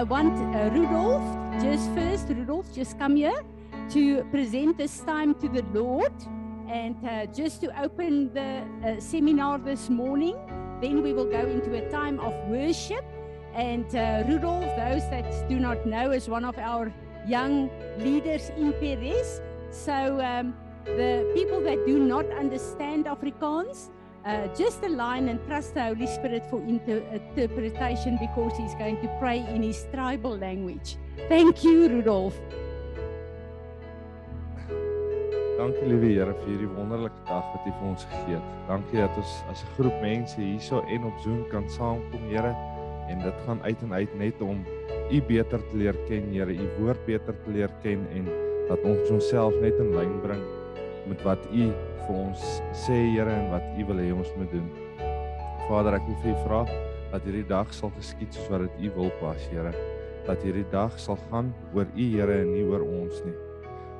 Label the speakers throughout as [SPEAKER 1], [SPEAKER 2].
[SPEAKER 1] I want uh, Rudolph, just first, Rudolf, just come here to present this time to the Lord and uh, just to open the uh, seminar this morning. Then we will go into a time of worship. And uh, Rudolph, those that do not know, is one of our young leaders in Perez. So um, the people that do not understand Afrikaans, uh, just align and trust the Holy Spirit for inter- interpretation because He's going to pray in His tribal language. Thank you, Rudolph.
[SPEAKER 2] Dankie liewe Here vir hierdie wonderlike dag wat U vir ons gegee het. Dankie dat ons as 'n groep mense hierso en op Zoom kan saamkom, Here. En dit gaan uit en uit net om U beter te leer ken, Here, U woord beter te leer ken en dat ons onsself net in lyn bring met wat U vir ons sê, Here, en wat U wil hê ons moet doen. Vader, ek wil vir U vra dat hierdie dag sal geskied soos wat dit U wil pas, Here. Dat hierdie dag sal gaan oor U, Here, en nie oor ons nie.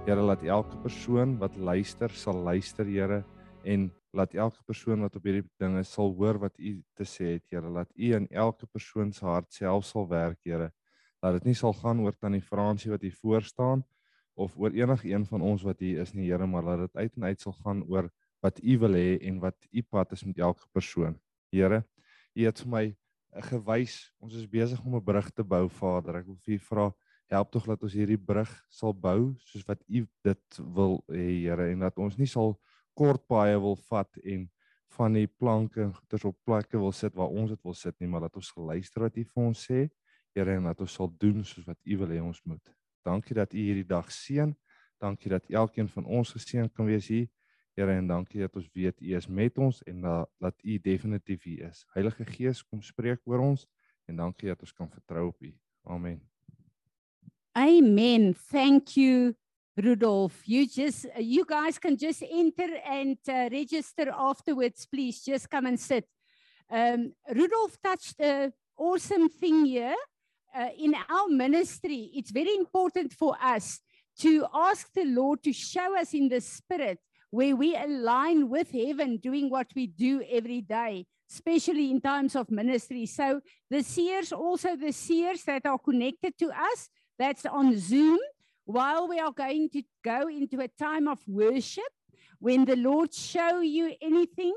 [SPEAKER 2] Here, laat elke persoon wat luister, sal luister, Here, en laat elke persoon wat op hierdie dinge sal hoor wat U te sê het, Here. Laat U in elke persoon se hart self sal werk, Here. Dat dit nie sal gaan oor tannie Fransie wat hier voor staan nie of oor enige een van ons wat hier is nie Here maar laat dit uit en uit sal gaan oor wat u wil hê en wat u pad is met elke persoon. Here, u het vir my eh, gewys ons is besig om 'n brug te bou Vader. Ek wil vir u vra help tog dat ons hierdie brug sal bou soos wat u dit wil hê Here en dat ons nie sal kort paaie wil vat en van die planke en goeders op plekke wil sit waar ons dit wil sit nie maar dat ons geluister wat u vir ons sê Here en dat ons sal doen soos wat u wil hê ons moet. Dankie dat U hierdie dag seën. Dankie dat elkeen van ons geseën kan wees hier. Here en dankie dat ons weet U is met ons en dat U definitief hier is. Heilige Gees, kom spreek oor ons en dankie dat ons kan vertrou op U. Amen.
[SPEAKER 1] Amen. Thank you Rudolph. You just you guys can just enter and uh, register afterwards please. Just come and sit. Um Rudolph touched a awesome thing here uh, in our ministry, it's very important for us to ask the Lord to show us in the spirit where we align with heaven doing what we do every day, especially in times of ministry. So the seers, also the seers that are connected to us, that's on Zoom, while we are going to go into a time of worship, when the Lord show you anything,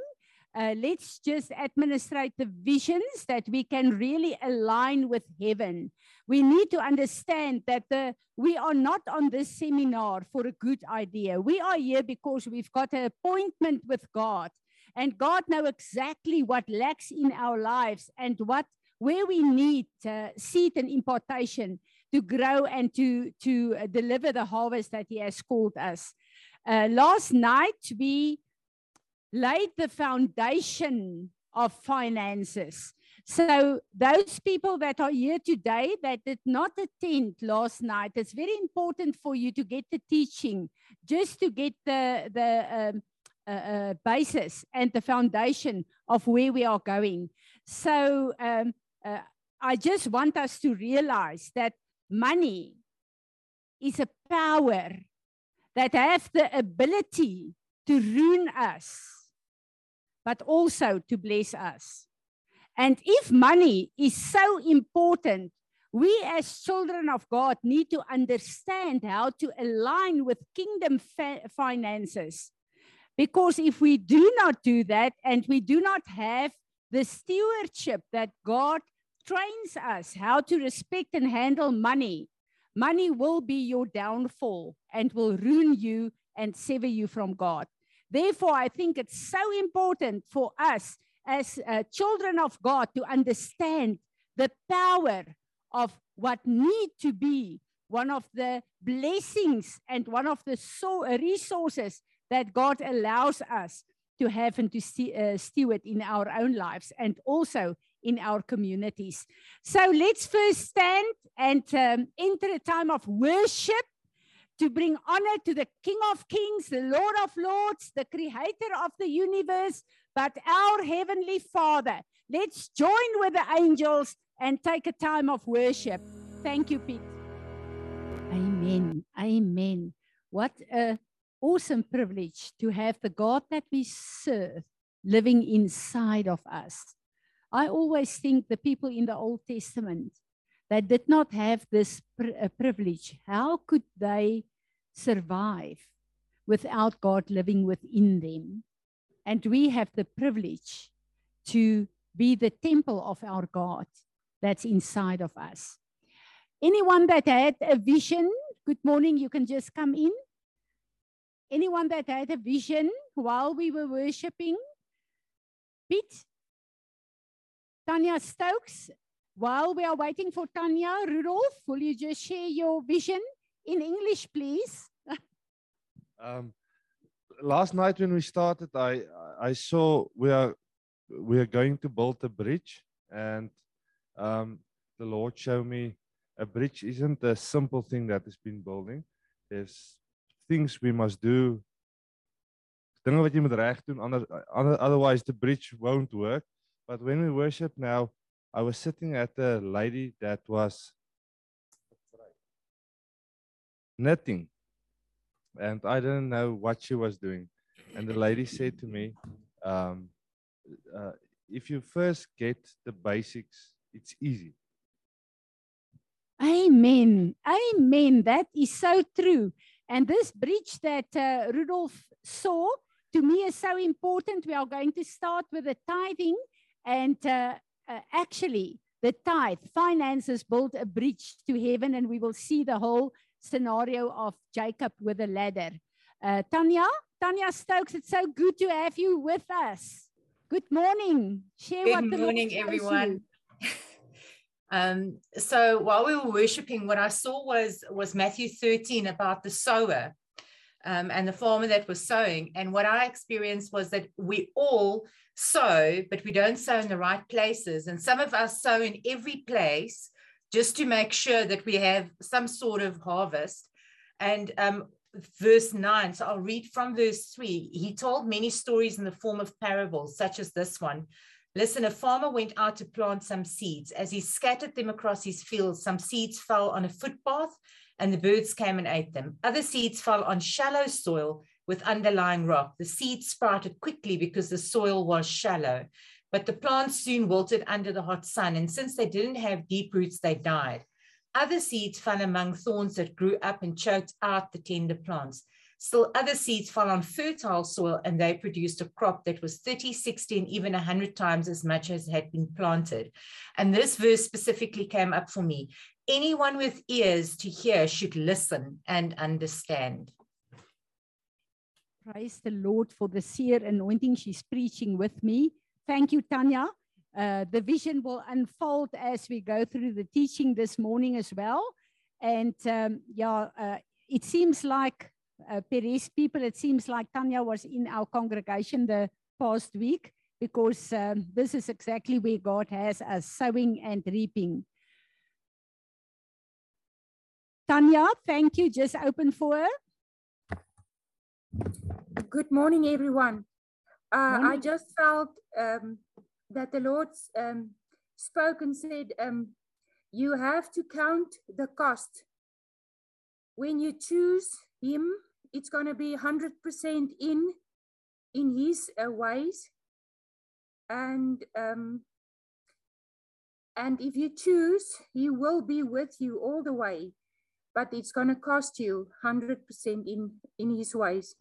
[SPEAKER 1] uh, let's just administrate the visions that we can really align with heaven. We need to understand that the, we are not on this seminar for a good idea. We are here because we've got an appointment with God, and God knows exactly what lacks in our lives and what where we need uh, seed and importation to grow and to to deliver the harvest that He has called us. Uh, last night we laid the foundation of finances. So those people that are here today that did not attend last night, it's very important for you to get the teaching, just to get the the um, uh, uh, basis and the foundation of where we are going. So um, uh, I just want us to realize that money is a power that have the ability to ruin us but also to bless us. And if money is so important, we as children of God need to understand how to align with kingdom finances. Because if we do not do that and we do not have the stewardship that God trains us how to respect and handle money, money will be your downfall and will ruin you and sever you from God. Therefore, I think it's so important for us as uh, children of God to understand the power of what need to be one of the blessings and one of the so uh, resources that God allows us to have and to st uh, steward in our own lives and also in our communities. So let's first stand and um, enter a time of worship to bring honor to the King of Kings, the Lord of Lords, the Creator of the universe, but our Heavenly Father. Let's join with the angels and take a time of worship. Thank you, Pete. Amen. Amen. What a awesome privilege to have the God that we serve living inside of us. I always think the people in the Old Testament that did not have this pri- privilege, how could they survive without God living within them? And we have the privilege to be the temple of our God that's inside of us. Anyone that had a vision, good morning, you can just come in. Anyone that had a vision while we were worshiping? Pete? Tanya Stokes? While we are waiting for Tanya, Rudolph, will you just share your vision in English, please?
[SPEAKER 2] Um, last night when we started, I I saw we are we are going to build a bridge, and um, the Lord showed me a bridge isn't a simple thing that has been building. There's things we must do. Otherwise the bridge won't work. But when we worship now, I was sitting at a lady that was knitting and I didn't know what she was doing. And the lady said to me, um, uh, if you first get the basics, it's easy.
[SPEAKER 1] Amen. Amen. That is so true. And this bridge that uh, Rudolph saw to me is so important. We are going to start with the tithing. And uh, uh, actually, the tithe finances build a bridge to heaven, and we will see the whole scenario of Jacob with a ladder. Uh, Tanya, Tanya Stokes, it's so good to have you with us. Good morning.
[SPEAKER 3] Share good morning, everyone. um, so while we were worshiping, what I saw was was Matthew 13 about the sower um, and the farmer that was sowing. And what I experienced was that we all sow, but we don't sow in the right places. And some of us sow in every place just to make sure that we have some sort of harvest. And um, verse 9, so I'll read from verse 3. He told many stories in the form of parables, such as this one. Listen, a farmer went out to plant some seeds. As he scattered them across his fields, some seeds fell on a footpath and the birds came and ate them. Other seeds fell on shallow soil with underlying rock. The seeds sprouted quickly because the soil was shallow. But the plants soon wilted under the hot sun, and since they didn't have deep roots, they died. Other seeds fell among thorns that grew up and choked out the tender plants. Still, other seeds fell on fertile soil and they produced a crop that was 30, 60, and even 100 times as much as had been planted. And this verse specifically came up for me. Anyone with ears to hear should listen and understand.
[SPEAKER 1] Praise the Lord for the seer anointing. She's preaching with me. Thank you, Tanya. Uh, the vision will unfold as we go through the teaching this morning as well. And um, yeah, uh, it seems like uh, Perez people, it seems like Tanya was in our congregation the past week because um, this is exactly where God has us sowing and reaping. Tanya, thank you. Just open for her.
[SPEAKER 4] Good morning, everyone. Uh, I just felt um, that the Lord um, spoke and said, um, You have to count the cost. When you choose Him, it's going to be 100% in in His uh, ways. And um, and if you choose, He will be with you all the way. But it's going to cost you 100% in, in His ways.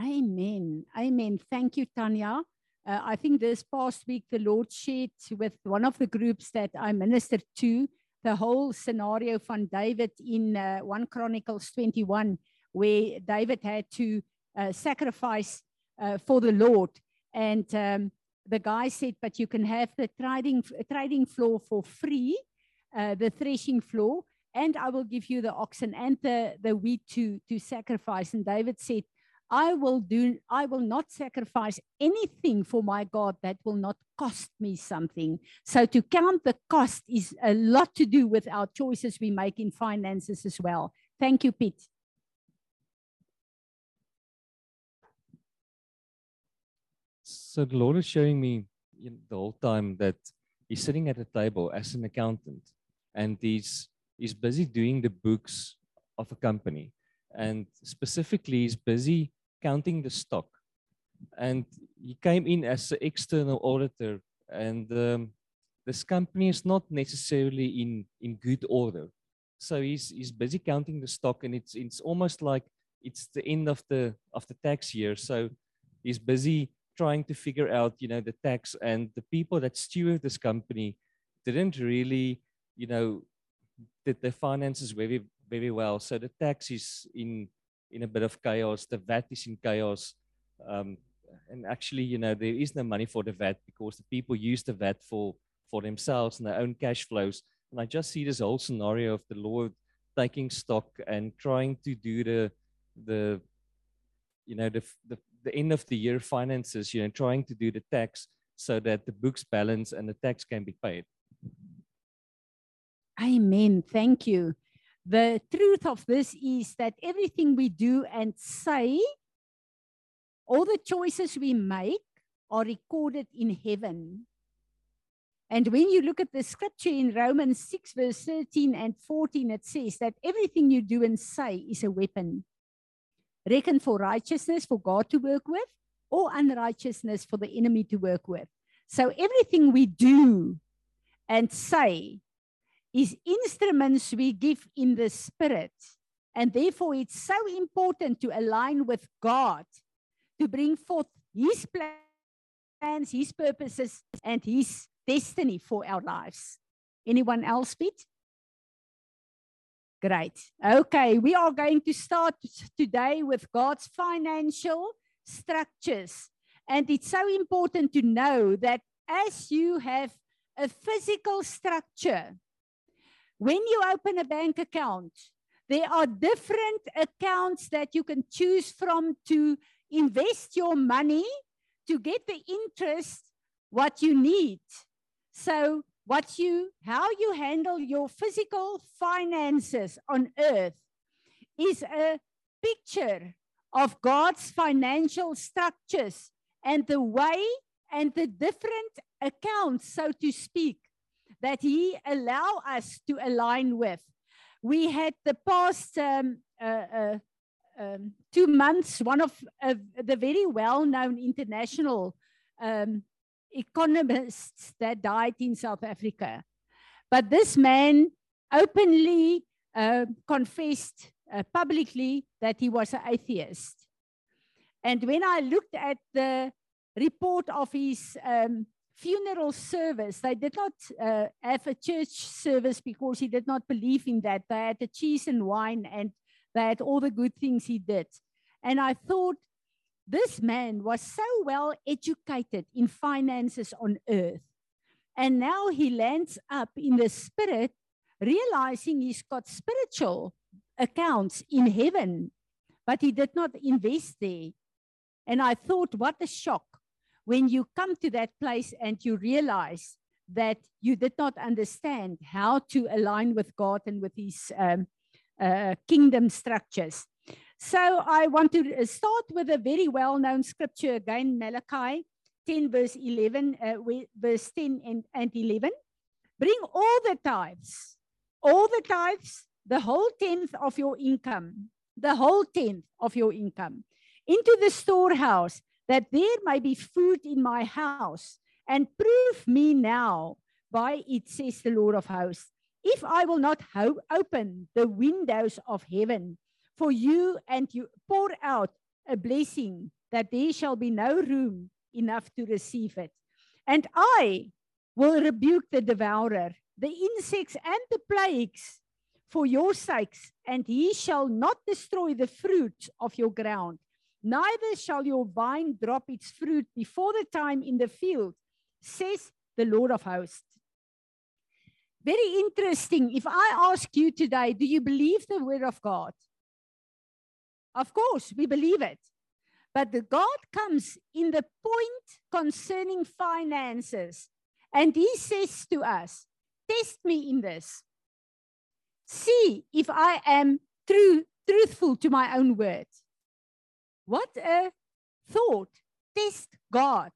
[SPEAKER 1] Amen. Amen. Thank you, Tanya. Uh, I think this past week, the Lord shared with one of the groups that I ministered to the whole scenario from David in uh, 1 Chronicles 21, where David had to uh, sacrifice uh, for the Lord. And um, the guy said, But you can have the trading, trading floor for free, uh, the threshing floor, and I will give you the oxen and the, the wheat to, to sacrifice. And David said, I will do, I will not sacrifice anything for my God that will not cost me something. So to count the cost is a lot to do with our choices we make in finances as well. Thank you, Pete.
[SPEAKER 5] So the Lord is showing me the whole time that he's sitting at a table as an accountant and he's he's busy doing the books of a company and specifically he's busy counting the stock. And he came in as an external auditor, and um, this company is not necessarily in in good order. So he's he's busy counting the stock, and it's it's almost like it's the end of the of the tax year. So he's busy trying to figure out, you know, the tax and the people that steward this company didn't really, you know, did their finances very very well. So the tax is in in a bit of chaos. The VAT is in chaos. Um, and actually, you know, there is no money for the VAT because the people use the VAT for for themselves and their own cash flows. And I just see this whole scenario of the Lord taking stock and trying to do the the you know the the, the end of the year finances, you know, trying to do the tax so that the books balance and the tax can be paid.
[SPEAKER 1] Amen. Thank you. The truth of this is that everything we do and say, all the choices we make are recorded in heaven. And when you look at the scripture in Romans 6, verse 13 and 14, it says that everything you do and say is a weapon. Reckon for righteousness for God to work with, or unrighteousness for the enemy to work with. So everything we do and say is instruments we give in the spirit. And therefore, it's so important to align with God to bring forth His plans, His purposes, and His destiny for our lives. Anyone else, Pete? Great. Okay, we are going to start today with God's financial structures. And it's so important to know that as you have a physical structure, when you open a bank account, there are different accounts that you can choose from to invest your money to get the interest what you need. So what you how you handle your physical finances on earth is a picture of God's financial structures and the way and the different accounts so to speak that he allow us to align with. We had the past um, uh, uh, um, two months, one of uh, the very well-known international um, economists that died in South Africa. But this man openly uh, confessed uh, publicly that he was an atheist. And when I looked at the report of his um, funeral service. They did not uh, have a church service because he did not believe in that. They had the cheese and wine and they had all the good things he did. And I thought, this man was so well educated in finances on earth. And now he lands up in the spirit, realizing he's got spiritual accounts in heaven, but he did not invest there. And I thought, what a shock when you come to that place and you realize that you did not understand how to align with God and with His um, uh, kingdom structures. So I want to uh, start with a very well known scripture again, Malachi 10, verse 11, uh, verse 10 and, and 11. Bring all the tithes, all the tithes, the whole tenth of your income, the whole tenth of your income into the storehouse that there may be food in my house, and prove me now by it, says the Lord of hosts, if I will not ho- open the windows of heaven for you and you pour out a blessing that there shall be no room enough to receive it. And I will rebuke the devourer, the insects and the plagues for your sakes, and he shall not destroy the fruit of your ground neither shall your vine drop its fruit before the time in the field, says the Lord of hosts. Very interesting. If I ask you today, do you believe the word of God? Of course, we believe it. But the God comes in the point concerning finances, and He says to us, Test me in this. See if I am true, truthful to my own words. What a thought. Test God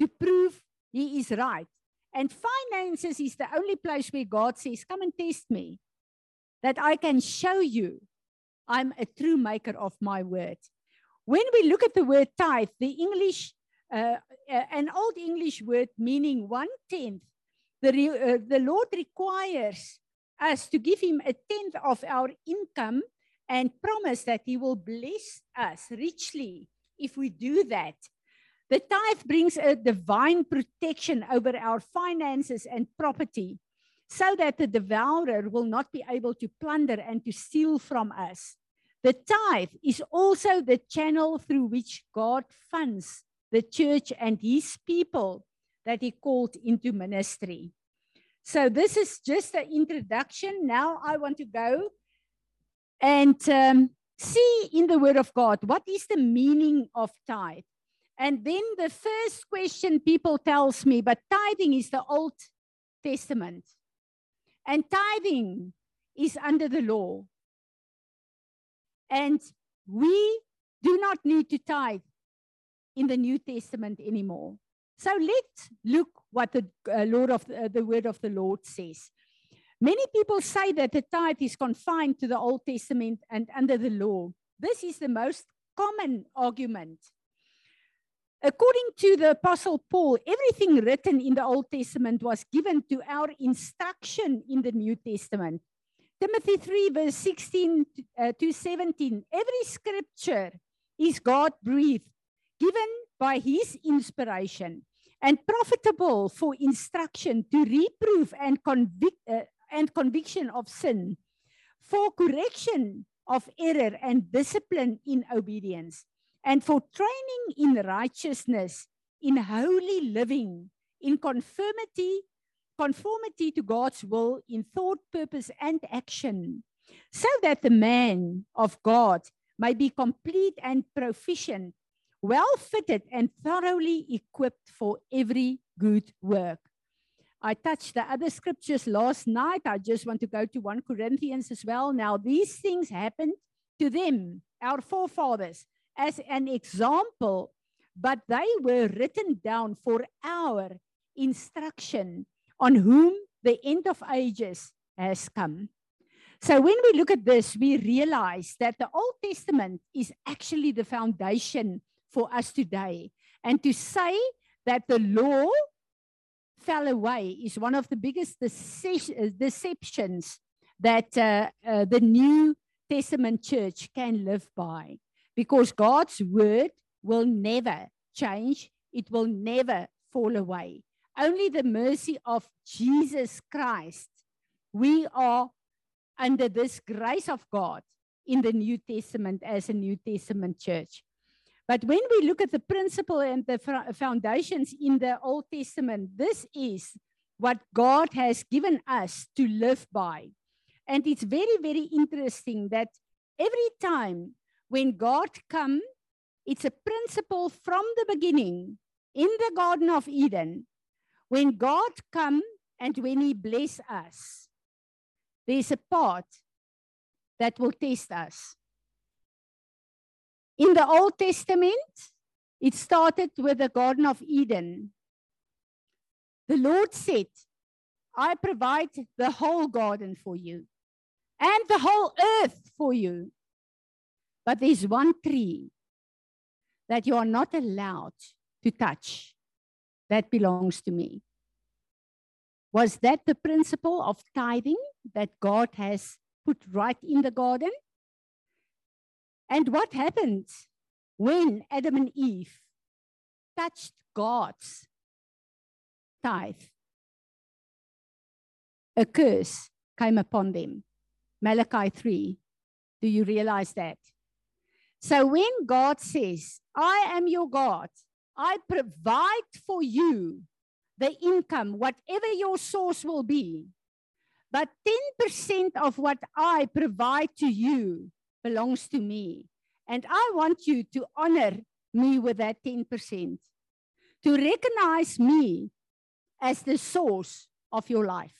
[SPEAKER 1] to prove he is right. And finances is the only place where God says, Come and test me, that I can show you I'm a true maker of my word. When we look at the word tithe, the English, uh, uh, an old English word meaning one tenth, the, re, uh, the Lord requires us to give him a tenth of our income and promise that he will bless us richly if we do that. The tithe brings a divine protection over our finances and property so that the devourer will not be able to plunder and to steal from us. The tithe is also the channel through which God funds the church and his people that he called into ministry. So this is just an introduction. Now I want to go and um, see in the word of God what is the meaning of tithe. And then the first question people tells me, but tithing is the Old Testament. And tithing is under the law. And we do not need to tithe in the New Testament anymore. So let's look what the uh, Lord of the, uh, the word of the Lord says. Many people say that the tithe is confined to the Old Testament and under the law. This is the most common argument. According to the Apostle Paul, everything written in the Old Testament was given to our instruction in the New Testament. Timothy 3, verse 16 uh, to 17. Every scripture is God breathed, given by his inspiration and profitable for instruction to reprove and convict uh, and conviction of sin for correction of error and discipline in obedience and for training in righteousness in holy living in conformity conformity to God's will in thought purpose and action so that the man of God may be complete and proficient well fitted and thoroughly equipped for every good work. I touched the other scriptures last night. I just want to go to 1 Corinthians as well. Now, these things happened to them, our forefathers, as an example, but they were written down for our instruction on whom the end of ages has come. So when we look at this, we realize that the Old Testament is actually the foundation for us today. And to say that the law fell away is one of the biggest deceptions that uh, uh, the New Testament church can live by. Because God's word will never change, it will never fall away. Only the mercy of Jesus Christ, we are under this grace of God in the New Testament as a New Testament church. But when we look at the principle and the foundations in the Old Testament, this is what God has given us to live by. And it's very, very interesting that every time when God comes, it's a principle from the beginning in the Garden of Eden. When God comes and when He bless us, there's a part that will test us. In the Old Testament, it started with the Garden of Eden. The Lord said, I provide the whole garden for you and the whole earth for you. But there's one tree that you are not allowed to touch that belongs to me. Was that the principle of tithing that God has put right in the garden? And what happened when Adam and Eve touched God's tithe? A curse came upon them. Malachi 3. Do you realize that? So when God says, I am your God, I provide for you the income, whatever your source will be, but 10% of what I provide to you belongs to me. And I want you to honor me with that 10%, to recognize me as the source of your life.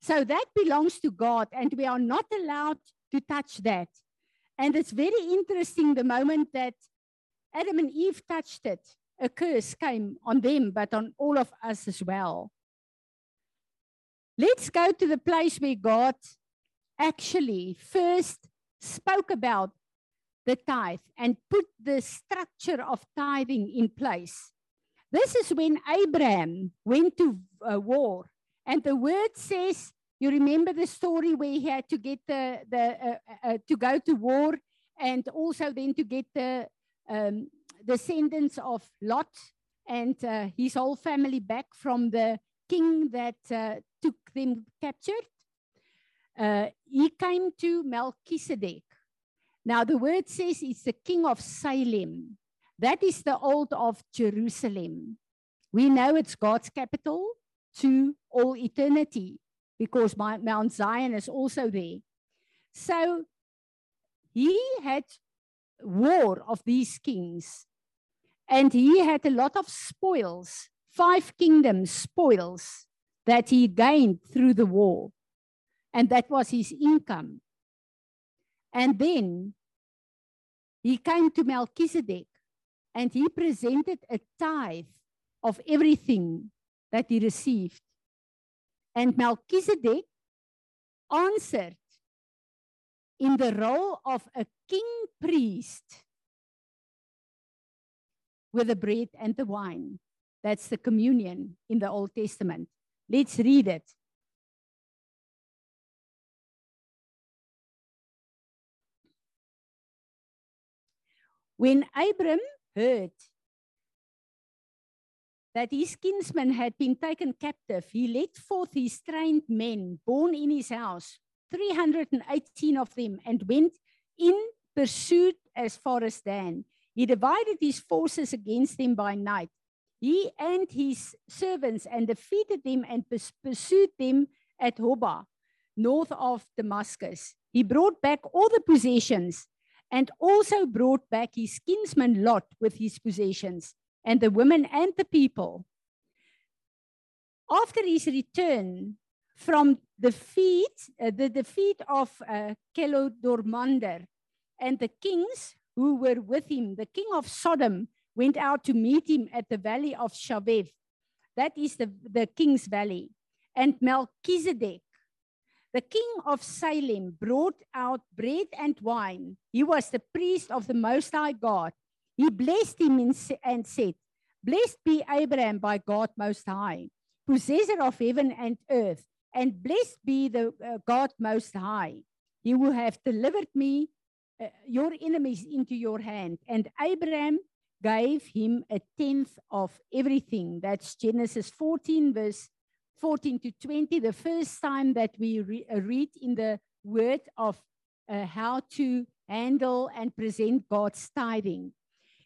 [SPEAKER 1] So that belongs to God, and we are not allowed to touch that. And it's very interesting the moment that Adam and Eve touched it, a curse came on them, but on all of us as well. Let's go to the place where God actually first spoke about the tithe and put the structure of tithing in place. This is when Abraham went to uh, war. And the word says, you remember the story where he had to get the, the uh, uh, to go to war and also then to get the um, descendants of Lot and uh, his whole family back from the king that uh, took them captured. Uh, he came to Melchizedek. Now the word says it's the king of Salem. That is the old of Jerusalem. We know it's God's capital to all eternity because Mount Zion is also there. So he had war of these kings and he had a lot of spoils, five kingdoms spoils that he gained through the war. And that was his income. And then he came to Melchizedek and he presented a tithe of everything that he received. And Melchizedek answered in the role of a king priest with the bread and the wine. That's the communion in the Old Testament. Let's read it. When Abram heard that his kinsman had been taken captive, he led forth his trained men born in his house, 318 of them, and went in pursuit as far as Dan. He divided his forces against them by night. He and his servants and defeated them and pursued them at Hobah, north of Damascus. He brought back all the possessions and also brought back his kinsman Lot with his possessions and the women and the people. After his return from the defeat, uh, the defeat of uh, Kelodormander and the kings who were with him, the king of Sodom went out to meet him at the valley of Shaveh. That is the, the king's valley. And Melchizedek, the king of Salem, brought out bread and wine. He was the priest of the Most High God. He blessed him and said, Blessed be Abraham by God Most High, possessor of heaven and earth, and blessed be the uh, God Most High. He will have delivered me uh, your enemies into your hand. And Abraham gave him a tenth of everything. That's Genesis 14, verse 14 to 20, the first time that we re uh, read in the word of uh, how to handle and present God's tithing.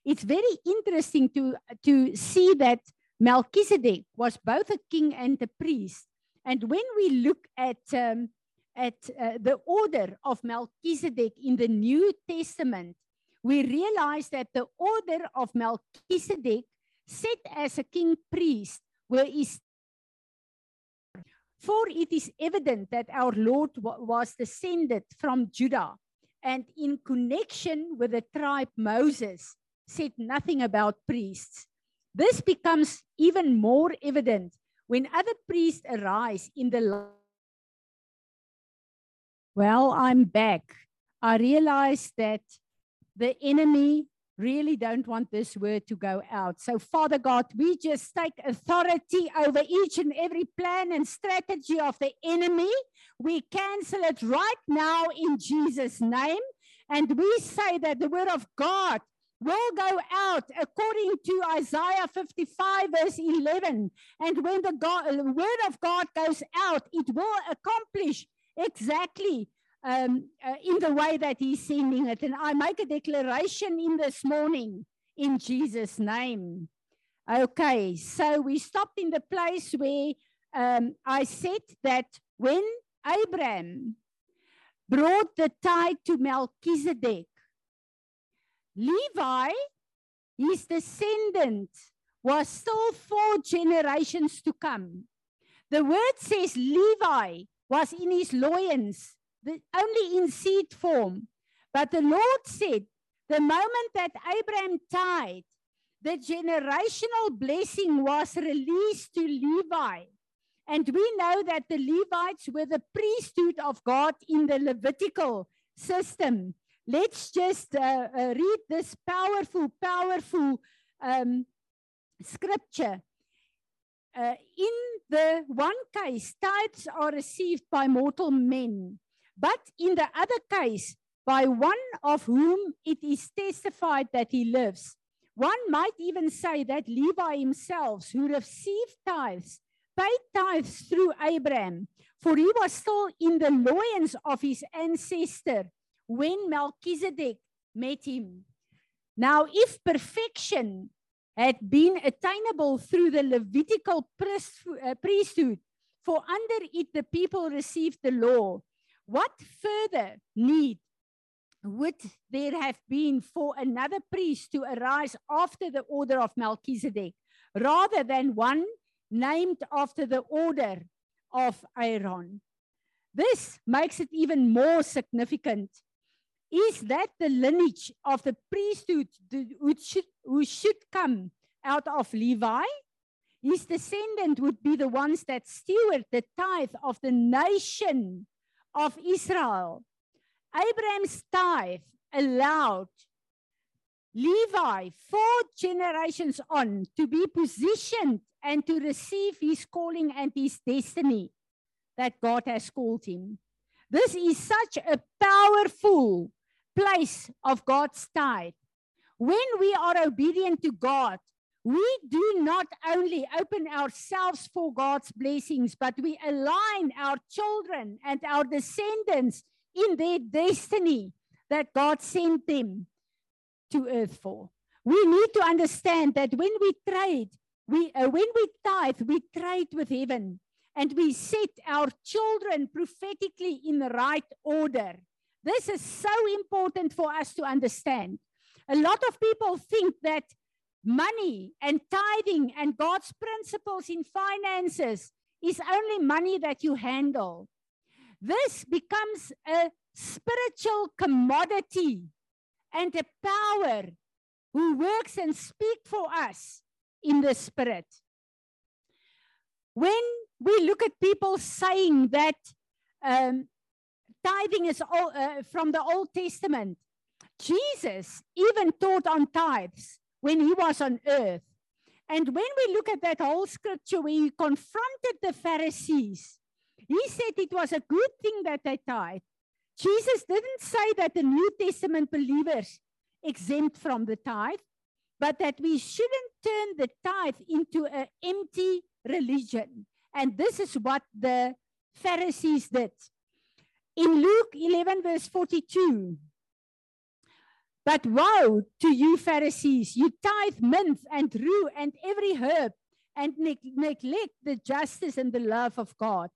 [SPEAKER 1] It's very interesting to, to see that Melchizedek was both a king and a priest. And when we look at um, at uh, the order of Melchizedek in the New Testament, we realize that the order of Melchizedek, set as a king priest, were is for it is evident that our Lord was descended from Judah, and in connection with the tribe Moses, said nothing about priests. This becomes even more evident when other priests arise in the well, I'm back. I realize that the enemy really don't want this word to go out. So, Father God, we just take authority over each and every plan and strategy of the enemy. We cancel it right now in Jesus' name. And we say that the word of God will go out according to Isaiah 55, verse 11. And when the, God, the word of God goes out, it will accomplish exactly um, uh, in the way that he's sending it. And I make a declaration in this morning in Jesus' name. Okay, so we stopped in the place where um, I said that when Abraham brought the tithe to Melchizedek, Levi, his descendant, was still four generations to come. The word says Levi was in his loins, the, only in seed form. But the Lord said, the moment that Abraham died, the generational blessing was released to Levi. And we know that the Levites were the priesthood of God in the Levitical system. Let's just uh, uh, read this powerful, powerful um, scripture. Uh, in the one case, tithes are received by mortal men, but in the other case, by one of whom it is testified that he lives. One might even say that Levi himself, who received tithes, paid tithes through Abraham, for he was still in the loins of his ancestor when Melchizedek met him. Now, if perfection had been attainable through the Levitical uh, priesthood, for under it the people received the law, what further need would there have been for another priest to arise after the order of Melchizedek, rather than one named after the order of Aaron? This makes it even more significant. Is that the lineage of the priesthood who should, should come out of Levi? His descendant would be the ones that steward the tithe of the nation of Israel. Abraham's tithe allowed Levi, four generations on, to be positioned and to receive his calling and his destiny that God has called him. This is such a powerful place of God's tithe. When we are obedient to God, we do not only open ourselves for God's blessings, but we align our children and our descendants in their destiny that God sent them to earth for. We need to understand that when we trade, we, uh, when we tithe, we trade with heaven and we set our children prophetically in the right order. This is so important for us to understand. A lot of people think that money and tithing and God's principles in finances is only money that you handle. This becomes a spiritual commodity and a power who works and speak for us in the spirit. When we look at people saying that um, tithing is all, uh, from the Old Testament, Jesus even taught on tithes when he was on earth. And when we look at that whole scripture where he confronted the Pharisees, he said it was a good thing that they tithe. Jesus didn't say that the New Testament believers exempt from the tithe, but that we shouldn't turn the tithe into an empty religion. And this is what the Pharisees did. In Luke 11, verse 42, but woe to you, Pharisees! You tithe mint and rue and every herb and ne neglect the justice and the love of God.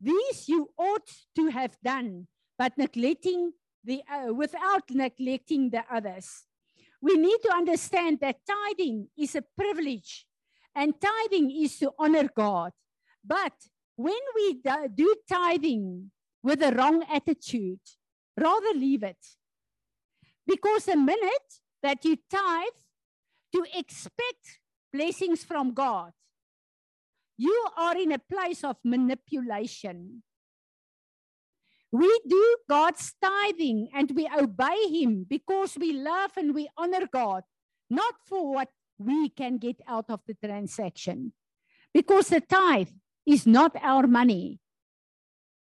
[SPEAKER 1] These you ought to have done, but neglecting the uh, without neglecting the others. We need to understand that tithing is a privilege, and tithing is to honor God. But when we do tithing with a wrong attitude, rather leave it because the minute that you tithe to expect blessings from God, you are in a place of manipulation. We do God's tithing and we obey Him because we love and we honor God, not for what we can get out of the transaction. Because the tithe is not our money,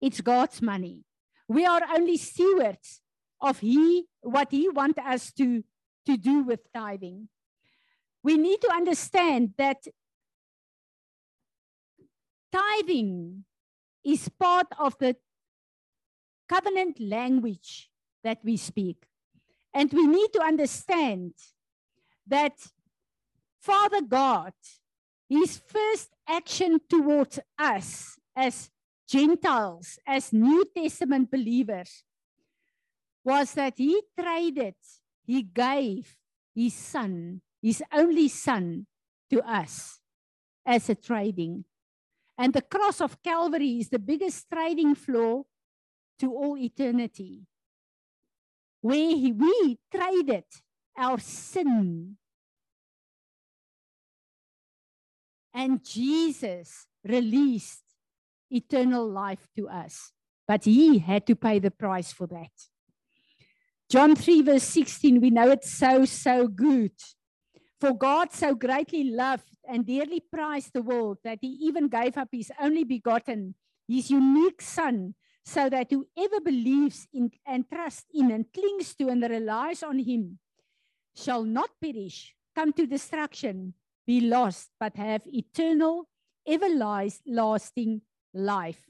[SPEAKER 1] it's God's money. We are only stewards of he what he wants us to, to do with tithing. We need to understand that tithing is part of the covenant language that we speak. And we need to understand that Father God, his first action towards us as Gentiles, as New Testament believers, was that he traded, he gave his son, his only son, to us as a trading. And the cross of Calvary is the biggest trading floor to all eternity, where he, we traded our sin. And Jesus released eternal life to us. But he had to pay the price for that. John 3, verse 16, we know it's so, so good. For God so greatly loved and dearly prized the world that he even gave up his only begotten, his unique Son, so that whoever believes in and trusts in and clings to and relies on him shall not perish, come to destruction, be lost, but have eternal, everlasting lasting life.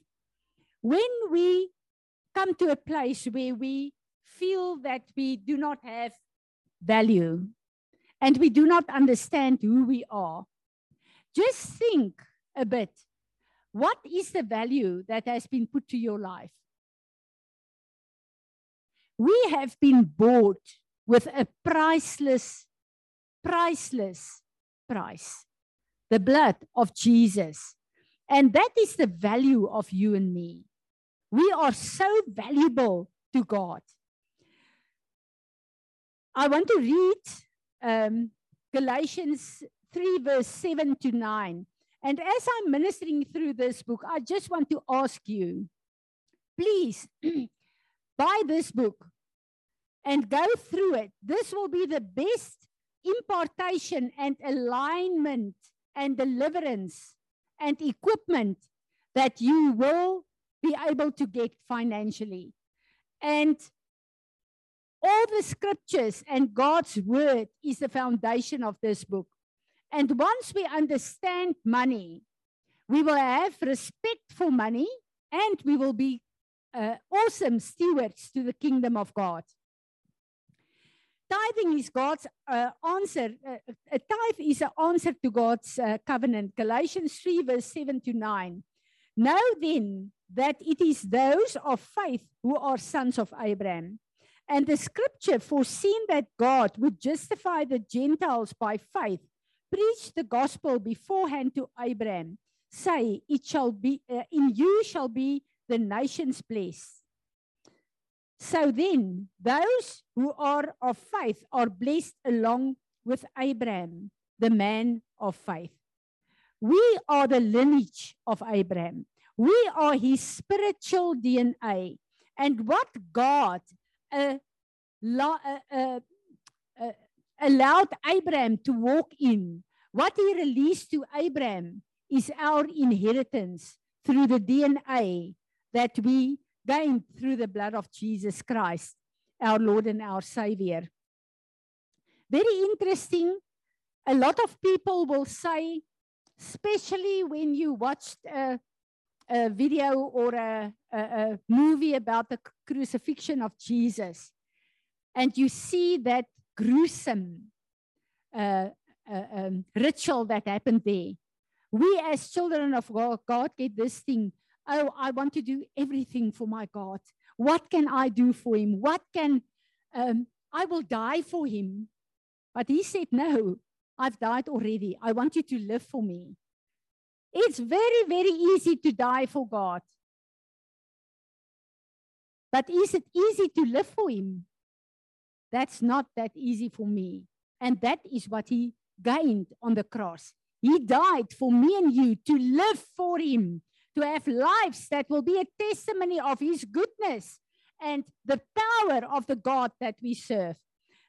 [SPEAKER 1] When we come to a place where we feel that we do not have value and we do not understand who we are, just think a bit. What is the value that has been put to your life? We have been bought with a priceless, priceless price the blood of Jesus. And that is the value of you and me. We are so valuable to God. I want to read um, Galatians 3, verse 7 to 9. And as I'm ministering through this book, I just want to ask you please buy this book and go through it. This will be the best impartation and alignment and deliverance and equipment that you will be able to get financially. And all the scriptures and God's word is the foundation of this book. And once we understand money, we will have respect for money and we will be uh, awesome stewards to the kingdom of God. Tithing is God's uh, answer. Uh, a tithe is an answer to God's uh, covenant. Galatians 3, verse 7 to 9. Know then that it is those of faith who are sons of Abraham. And the scripture, foreseen that God would justify the Gentiles by faith, preached the gospel beforehand to Abraham, say, It shall be, uh, in you shall be the nations blessed. So then, those who are of faith are blessed along with Abraham, the man of faith. We are the lineage of Abraham. We are his spiritual DNA. And what God allowed Abraham to walk in, what he released to Abraham is our inheritance through the DNA that we gained through the blood of Jesus Christ, our Lord and our Savior. Very interesting. A lot of people will say, especially when you watched a video or a, a, a movie about the crucifixion of Jesus, and you see that gruesome uh, uh, um, ritual that happened there. We, as children of God, God, get this thing oh, I want to do everything for my God. What can I do for him? What can, um, I will die for him. But he said, no, I've died already. I want you to live for me. It's very, very easy to die for God. But is it easy to live for him? That's not that easy for me. And that is what he gained on the cross. He died for me and you to live for him, to have lives that will be a testimony of his goodness and the power of the God that we serve.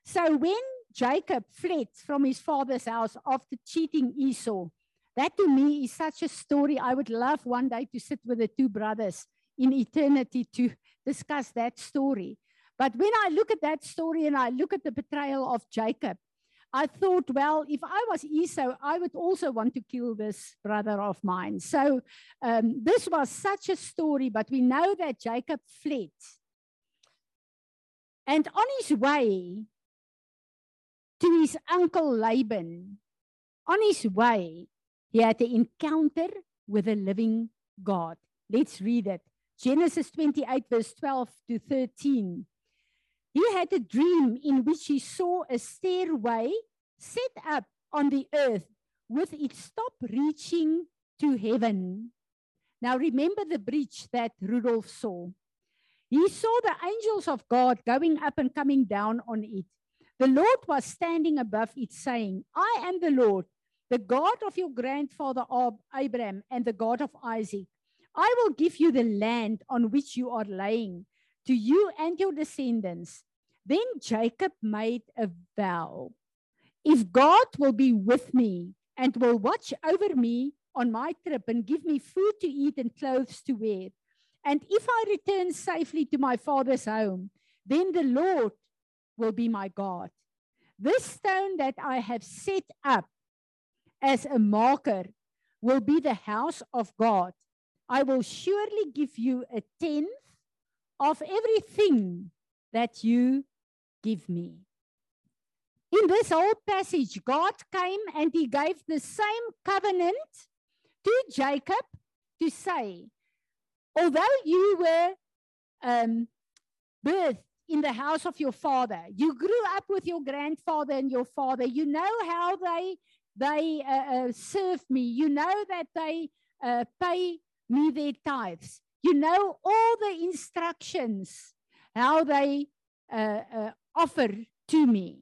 [SPEAKER 1] So when Jacob fled from his father's house after cheating Esau, that to me is such a story. I would love one day to sit with the two brothers in eternity to discuss that story. But when I look at that story and I look at the betrayal of Jacob, I thought, well, if I was Esau, I would also want to kill this brother of mine. So um, this was such a story, but we know that Jacob fled. And on his way to his uncle Laban, on his way, he had an encounter with a living God. Let's read it. Genesis 28, verse 12 to 13. He had a dream in which he saw a stairway set up on the earth with its top reaching to heaven. Now remember the bridge that Rudolph saw. He saw the angels of God going up and coming down on it. The Lord was standing above it, saying, I am the Lord, the God of your grandfather Abraham and the God of Isaac. I will give you the land on which you are laying to you and your descendants. Then Jacob made a vow. If God will be with me and will watch over me on my trip and give me food to eat and clothes to wear, and if I return safely to my father's home, then the Lord will be my God. This stone that I have set up as a marker will be the house of God. I will surely give you a tenth of everything that you give me. In this whole passage, God came and he gave the same covenant to Jacob to say, although you were um, birthed in the house of your father, you grew up with your grandfather and your father, you know how they they uh, uh, serve me, you know that they uh, pay me their tithes, you know all the instructions how they uh, uh, offer to me.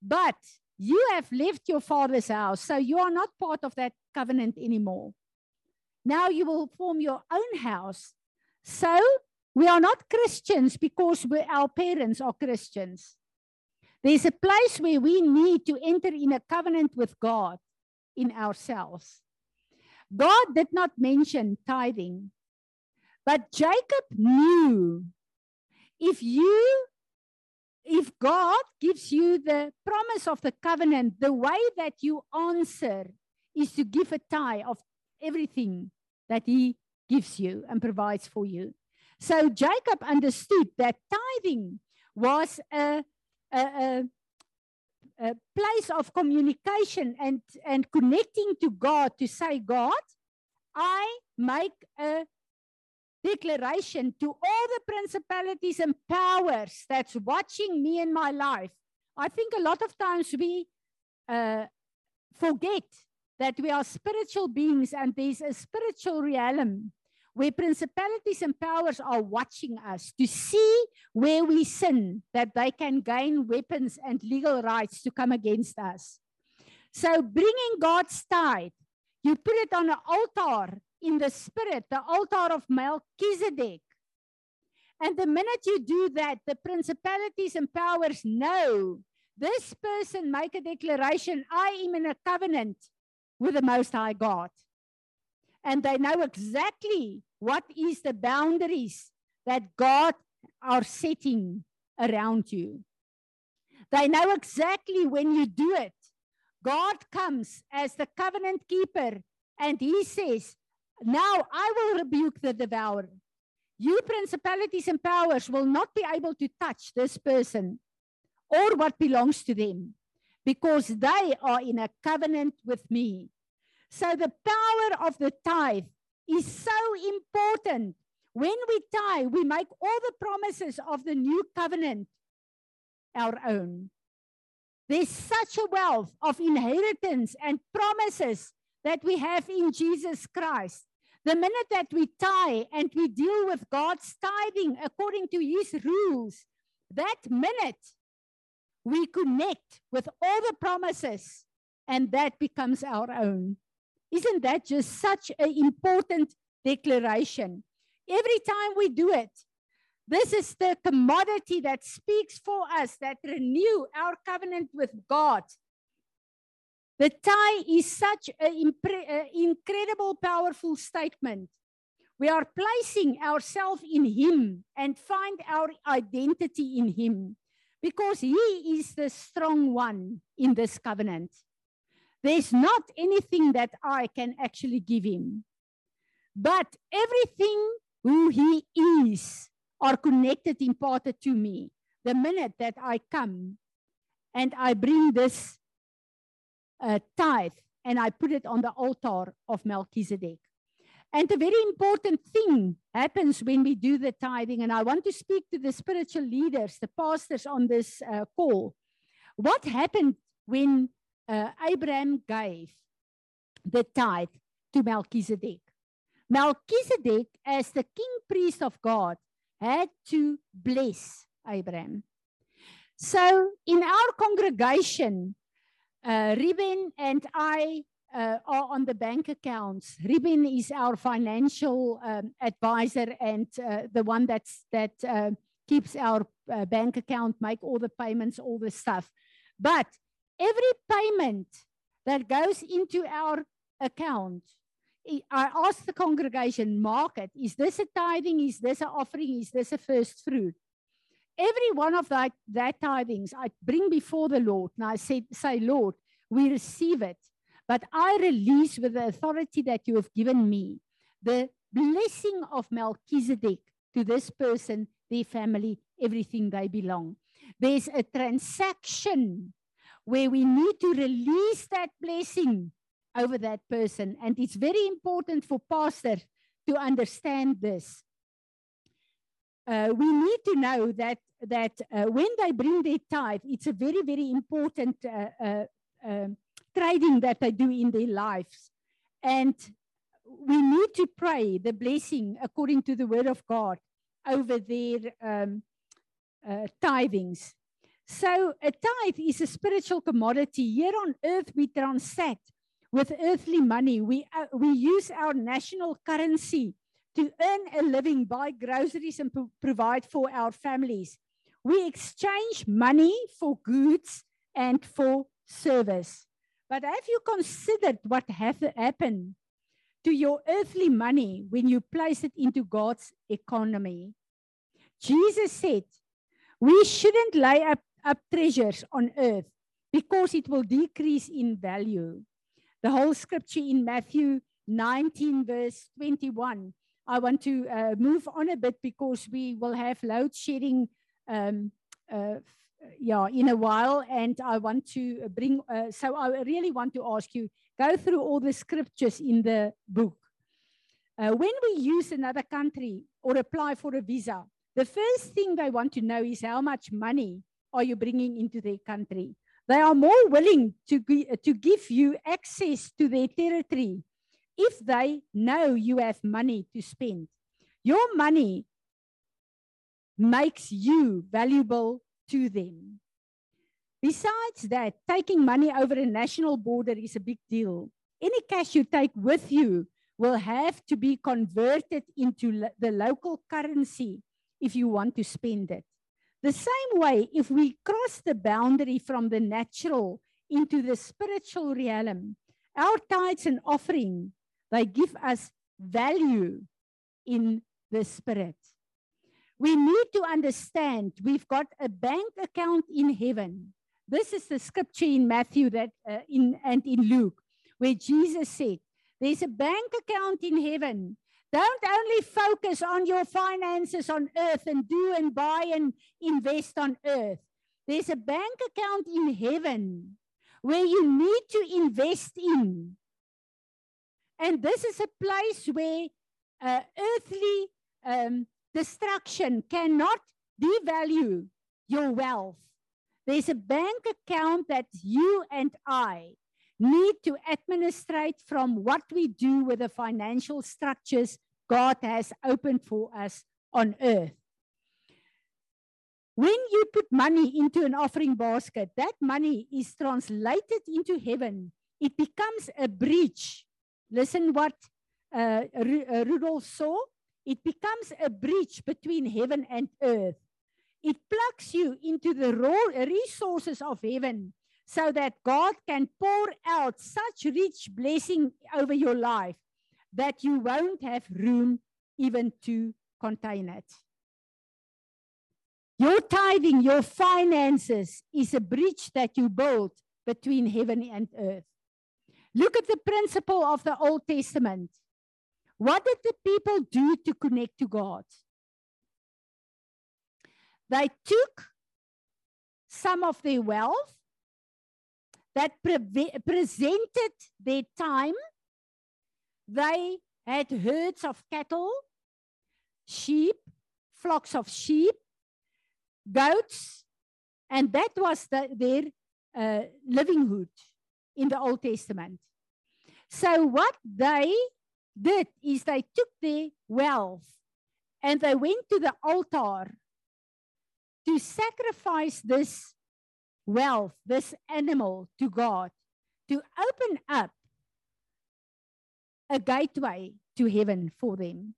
[SPEAKER 1] But you have left your father's house, so you are not part of that covenant anymore. Now you will form your own house. So we are not Christians because our parents are Christians. There's a place where we need to enter in a covenant with God in ourselves. God did not mention tithing, but Jacob knew if you if God gives you the promise of the covenant, the way that you answer is to give a tithe of everything that he gives you and provides for you. So Jacob understood that tithing was a, a, a, place of communication and, and connecting to God to say, God, I make a declaration to all the principalities and powers that's watching me in my life. I think a lot of times we uh, forget that we are spiritual beings and there's a spiritual realm where principalities and powers are watching us to see where we sin, that they can gain weapons and legal rights to come against us. So, bringing God's tithe, you put it on an altar in the spirit, the altar of Melchizedek. And the minute you do that, the principalities and powers know this person make a declaration I am in a covenant with the Most High God and they know exactly what is the boundaries that God are setting around you. They know exactly when you do it. God comes as the covenant keeper and he says, Now I will rebuke the devourer. You principalities and powers will not be able to touch this person or what belongs to them because they are in a covenant with me. So the power of the tithe is so important. When we tithe, we make all the promises of the new covenant our own. There's such a wealth of inheritance and promises that we have in Jesus Christ. The minute that we tithe and we deal with God's tithing according to his rules, that minute we connect with all the promises and that becomes our own. Isn't that just such an important declaration? Every time we do it, this is the commodity that speaks for us, that renew our covenant with God. The tie is such an incredible, powerful statement. We are placing ourselves in Him and find our identity in Him because He is the strong one in this covenant. There's not anything that I can actually give him. But everything who he is are connected, imparted to me. The minute that I come and I bring this uh, tithe and I put it on the altar of Melchizedek. And a very important thing happens when we do the tithing. And I want to speak to the spiritual leaders, the pastors on this uh, call. What happened when uh, Abraham gave the tithe to Melchizedek. Melchizedek, as the king priest of God, had to bless Abraham. So in our congregation, uh, and I uh, are on the bank accounts. Ruben is our financial um, advisor and uh, the one that's, that uh, keeps our bank account, make all the payments, all the stuff. But Every payment that goes into our account, I ask the congregation, mark it. Is this a tithing? Is this an offering? Is this a first fruit? Every one of that, that tithings I bring before the Lord. And I say, say, Lord, we receive it. But I release with the authority that you have given me the blessing of Melchizedek to this person, their family, everything they belong. There's a transaction where we need to release that blessing over that person. And it's very important for pastor to understand this. Uh, we need to know that that uh, when they bring their tithe, it's a very, very important uh, uh um, trading that they do in their lives. And we need to pray the blessing according to the word of God over their um, uh, tithings. So a tithe is a spiritual commodity. Here on earth, we transact with earthly money. We, uh, we use our national currency to earn a living, buy groceries, and pro provide for our families. We exchange money for goods and for service. But have you considered what have happened to your earthly money when you place it into God's economy? Jesus said, we shouldn't lay up, up treasures on earth because it will decrease in value. The whole scripture in Matthew 19, verse 21. I want to uh, move on a bit because we will have load shedding um, uh, yeah, in a while. And I want to bring, uh, so I really want to ask you, go through all the scriptures in the book. Uh, when we use another country or apply for a visa, the first thing they want to know is how much money are you bringing into their country. They are more willing to, to give you access to their territory if they know you have money to spend. Your money makes you valuable to them. Besides that, taking money over a national border is a big deal. Any cash you take with you will have to be converted into lo the local currency if you want to spend it. The same way, if we cross the boundary from the natural into the spiritual realm, our tithes and offering, they give us value in the spirit. We need to understand we've got a bank account in heaven. This is the scripture in Matthew that uh, in and in Luke where Jesus said, there's a bank account in heaven. Don't only focus on your finances on earth and do and buy and invest on earth. There's a bank account in heaven where you need to invest in. And this is a place where uh, earthly um, destruction cannot devalue your wealth. There's a bank account that you and I need to administrate from what we do with the financial structures God has opened for us on earth. When you put money into an offering basket, that money is translated into heaven. It becomes a bridge. Listen what uh, uh Rudolph saw it becomes a bridge between heaven and earth. It plugs you into the raw resources of heaven so that God can pour out such rich blessing over your life that you won't have room even to contain it. Your tithing, your finances is a bridge that you build between heaven and earth. Look at the principle of the Old Testament. What did the people do to connect to God? They took some of their wealth that pre presented their time. They had herds of cattle, sheep, flocks of sheep, goats, and that was the, their uh, livelihood in the Old Testament. So, what they did is they took their wealth and they went to the altar to sacrifice this wealth, this animal to God, to open up a gateway to heaven for them.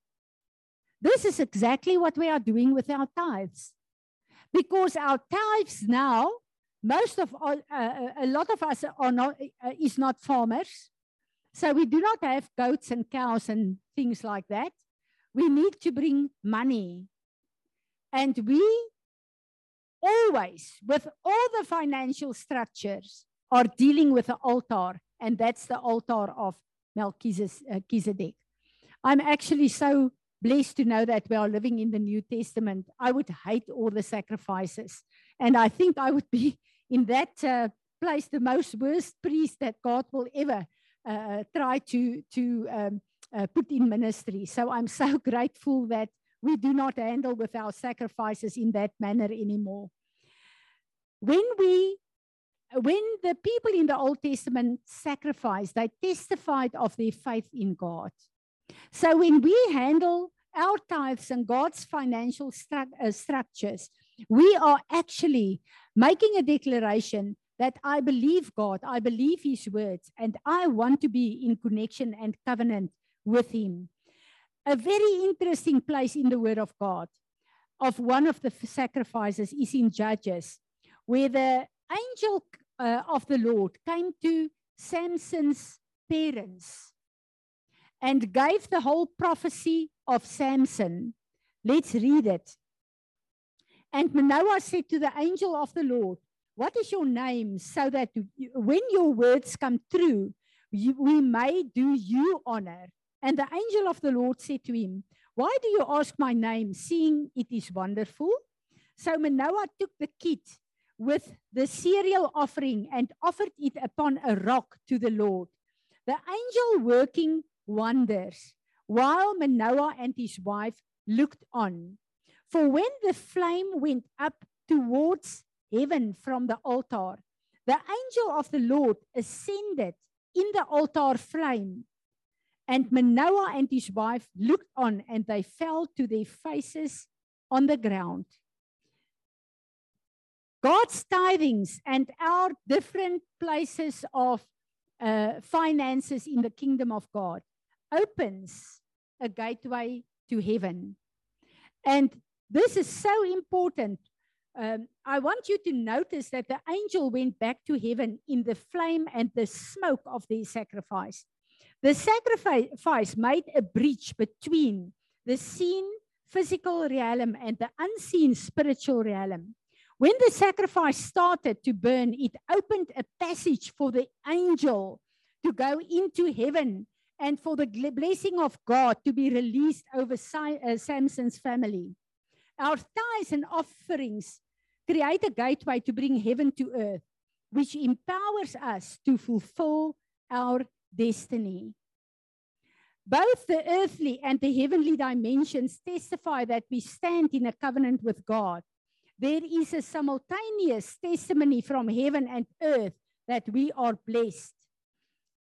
[SPEAKER 1] This is exactly what we are doing with our tithes. Because our tithes now most of all, uh, a lot of us are not uh, is not farmers, so we do not have goats and cows and things like that. We need to bring money, and we always, with all the financial structures, are dealing with the altar, and that's the altar of Melchizedek. I'm actually so blessed to know that we are living in the New Testament. I would hate all the sacrifices. And I think I would be in that uh, place the most worst priest that God will ever uh, try to, to um, uh, put in ministry. So I'm so grateful that we do not handle with our sacrifices in that manner anymore. When we when the people in the Old Testament sacrificed, they testified of their faith in God. So when we handle our tithes and God's financial stru uh, structures, we are actually making a declaration that I believe God, I believe His words, and I want to be in connection and covenant with Him. A very interesting place in the Word of God of one of the sacrifices is in Judges, where the angel uh, of the Lord came to Samson's parents and gave the whole prophecy of Samson. Let's read it. And Manoah said to the angel of the Lord, What is your name, so that when your words come true, you, we may do you honor? And the angel of the Lord said to him, Why do you ask my name, seeing it is wonderful? So Manoah took the kit with the cereal offering and offered it upon a rock to the Lord. The angel working wonders while Manoah and his wife looked on. For when the flame went up towards heaven from the altar, the angel of the Lord ascended in the altar flame. And Manoah and his wife looked on, and they fell to their faces on the ground. God's tithings and our different places of uh, finances in the kingdom of God opens a gateway to heaven. And this is so important. Um, I want you to notice that the angel went back to heaven in the flame and the smoke of their sacrifice. The sacrifice made a breach between the seen physical realm and the unseen spiritual realm. When the sacrifice started to burn, it opened a passage for the angel to go into heaven and for the blessing of God to be released over uh, Samson's family. Our tithes and offerings create a gateway to bring heaven to earth, which empowers us to fulfill our destiny. Both the earthly and the heavenly dimensions testify that we stand in a covenant with God. There is a simultaneous testimony from heaven and earth that we are blessed.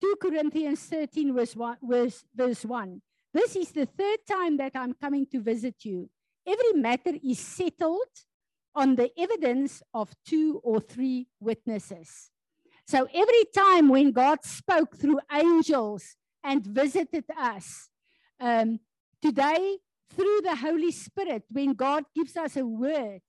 [SPEAKER 1] 2 Corinthians 13, verse 1, verse, verse 1. This is the third time that I'm coming to visit you. Every matter is settled on the evidence of two or three witnesses. So every time when God spoke through angels and visited us, um, today through the Holy Spirit, when God gives us a word,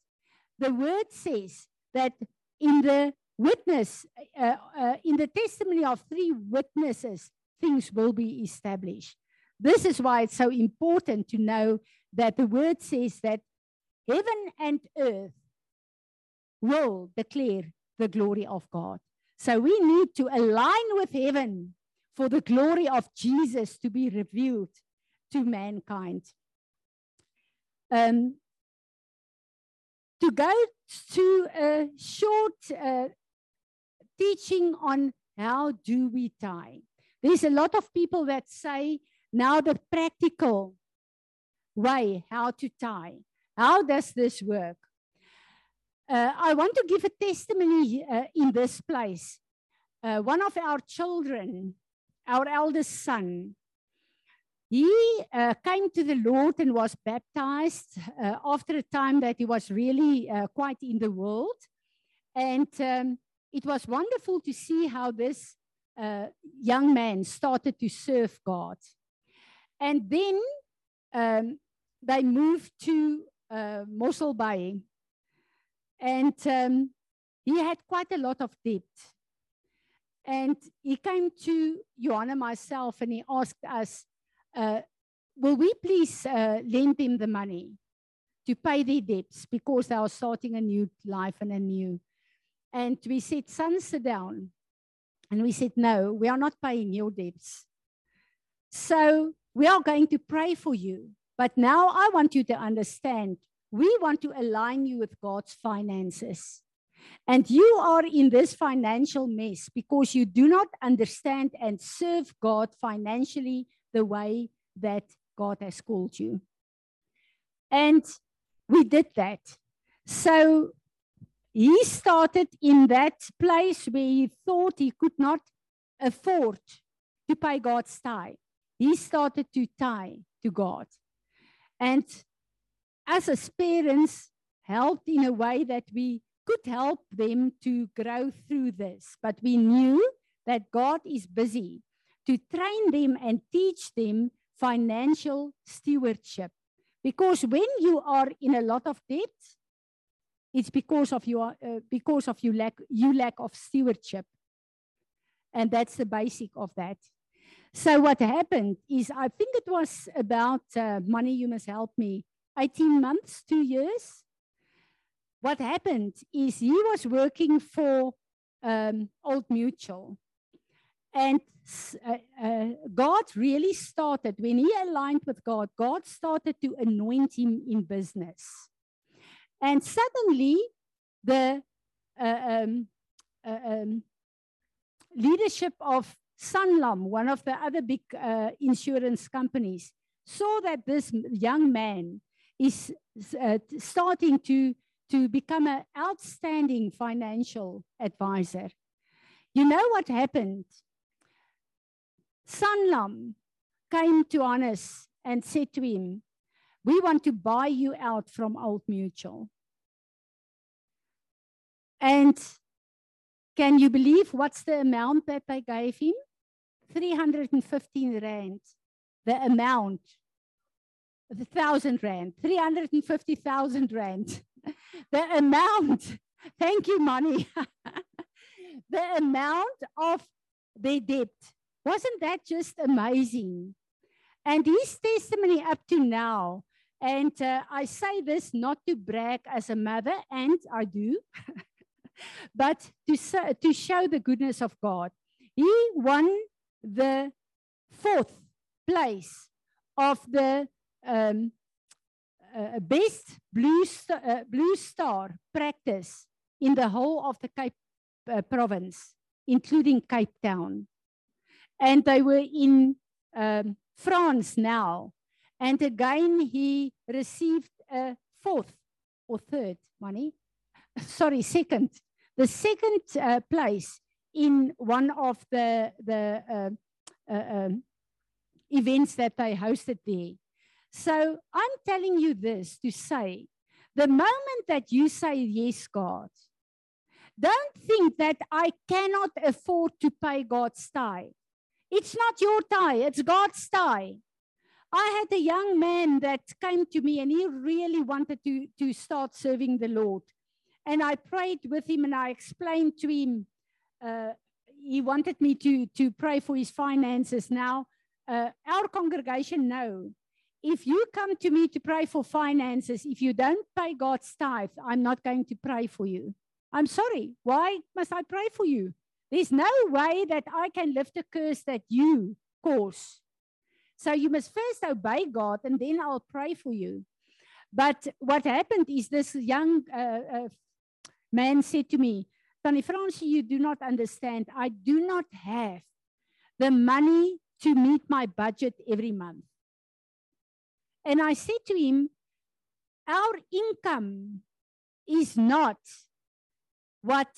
[SPEAKER 1] the word says that in the witness, uh, uh, in the testimony of three witnesses, things will be established. This is why it's so important to know that the word says that heaven and earth will declare the glory of God. So we need to align with heaven for the glory of Jesus to be revealed to mankind. Um, to go to a short uh, teaching on how do we tie. There's a lot of people that say now the practical way how to tie. How does this work? Uh, I want to give a testimony uh, in this place. Uh, one of our children, our eldest son, he uh, came to the Lord and was baptized uh, after a time that he was really uh, quite in the world. And um, it was wonderful to see how this uh, young man started to serve God. And then um, they moved to uh, Mossel Bay. And um, he had quite a lot of debt. And he came to Johan and myself and he asked us, uh, will we please uh, lend them the money to pay their debts because they are starting a new life and a new. And we said, son, sit down. And we said, no, we are not paying your debts. So we are going to pray for you. But now I want you to understand we want to align you with God's finances. And you are in this financial mess because you do not understand and serve God financially the way that God has called you. And we did that. So he started in that place where he thought he could not afford to pay God's tithe. He started to tie to God. And as as parents, helped in a way that we could help them to grow through this. But we knew that God is busy to train them and teach them financial stewardship. Because when you are in a lot of debt, it's because of your uh, because of you lack you lack of stewardship. And that's the basic of that. So what happened is I think it was about uh, money you must help me 18 months, 2 years. What happened is he was working for um, Old Mutual and uh, uh, God really started, when he aligned with God, God started to anoint him in business. And suddenly, the uh, um, uh, um, leadership of Sanlam, one of the other big uh, insurance companies, saw that this young man is uh, starting to, to become an outstanding financial advisor. You know what happened? Sanlam came to Hannes and said to him, We want to buy you out from Old Mutual. And can you believe what's the amount that they gave him? 315 rand. The amount, the thousand rand, 350,000 rand. the amount, thank you, money. the amount of their debt wasn't that just amazing? And his testimony up to now, and uh, I say this not to brag as a mother, and I do, but to, to show the goodness of God. He won the fourth place of the um, uh, best blue, st uh, blue star practice in the whole of the Cape uh, province, including Cape Town and they were in um, France now. And again, he received a fourth or third money, sorry, second, the second uh, place in one of the, the uh, uh, um, events that they hosted there. So I'm telling you this to say, the moment that you say, yes, God, don't think that I cannot afford to pay God's tithe. It's not your tie, it's God's tie. I had a young man that came to me and he really wanted to, to start serving the Lord. And I prayed with him and I explained to him, uh, he wanted me to, to pray for his finances. Now, uh, our congregation know if you come to me to pray for finances, if you don't pay God's tithe, I'm not going to pray for you. I'm sorry. Why must I pray for you? There's no way that I can lift a curse that you cause. So you must first obey God and then I'll pray for you. But what happened is this young uh, uh, man said to me, Tannie Francie, you do not understand. I do not have the money to meet my budget every month. And I said to him, Our income is not what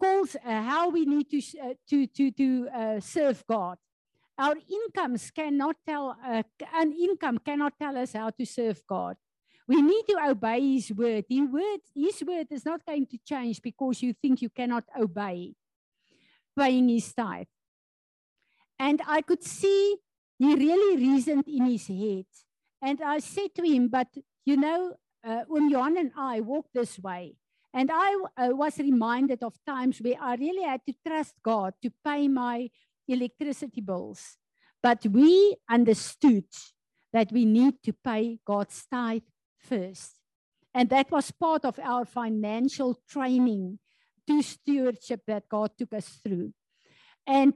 [SPEAKER 1] calls uh, how we need to, uh, to, to, to uh, serve God. Our incomes cannot tell, an income cannot tell us how to serve God. We need to obey His word. His word, His word is not going to change because you think you cannot obey paying His tithe. And I could see he really reasoned in his head. And I said to him, but you know, uh, when Johan and I walk this way, And I was reminded of times where I really had to trust God to pay my electricity bills. But we understood that we need to pay God's tithe first. And that was part of our financial training to stewardship that God took us through. And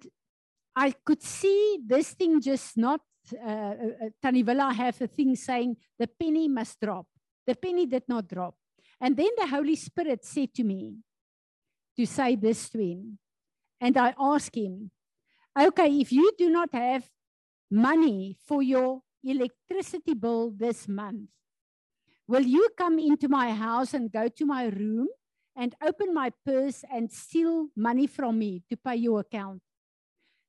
[SPEAKER 1] I could see this thing just not, uh, uh, uh Tanivilla have a thing saying the penny must drop. The penny did not drop. And then the Holy Spirit said to me to say this to him. And I asked him, okay, if you do not have money for your electricity bill this month, will you come into my house and go to my room and open my purse and steal money from me to pay your account?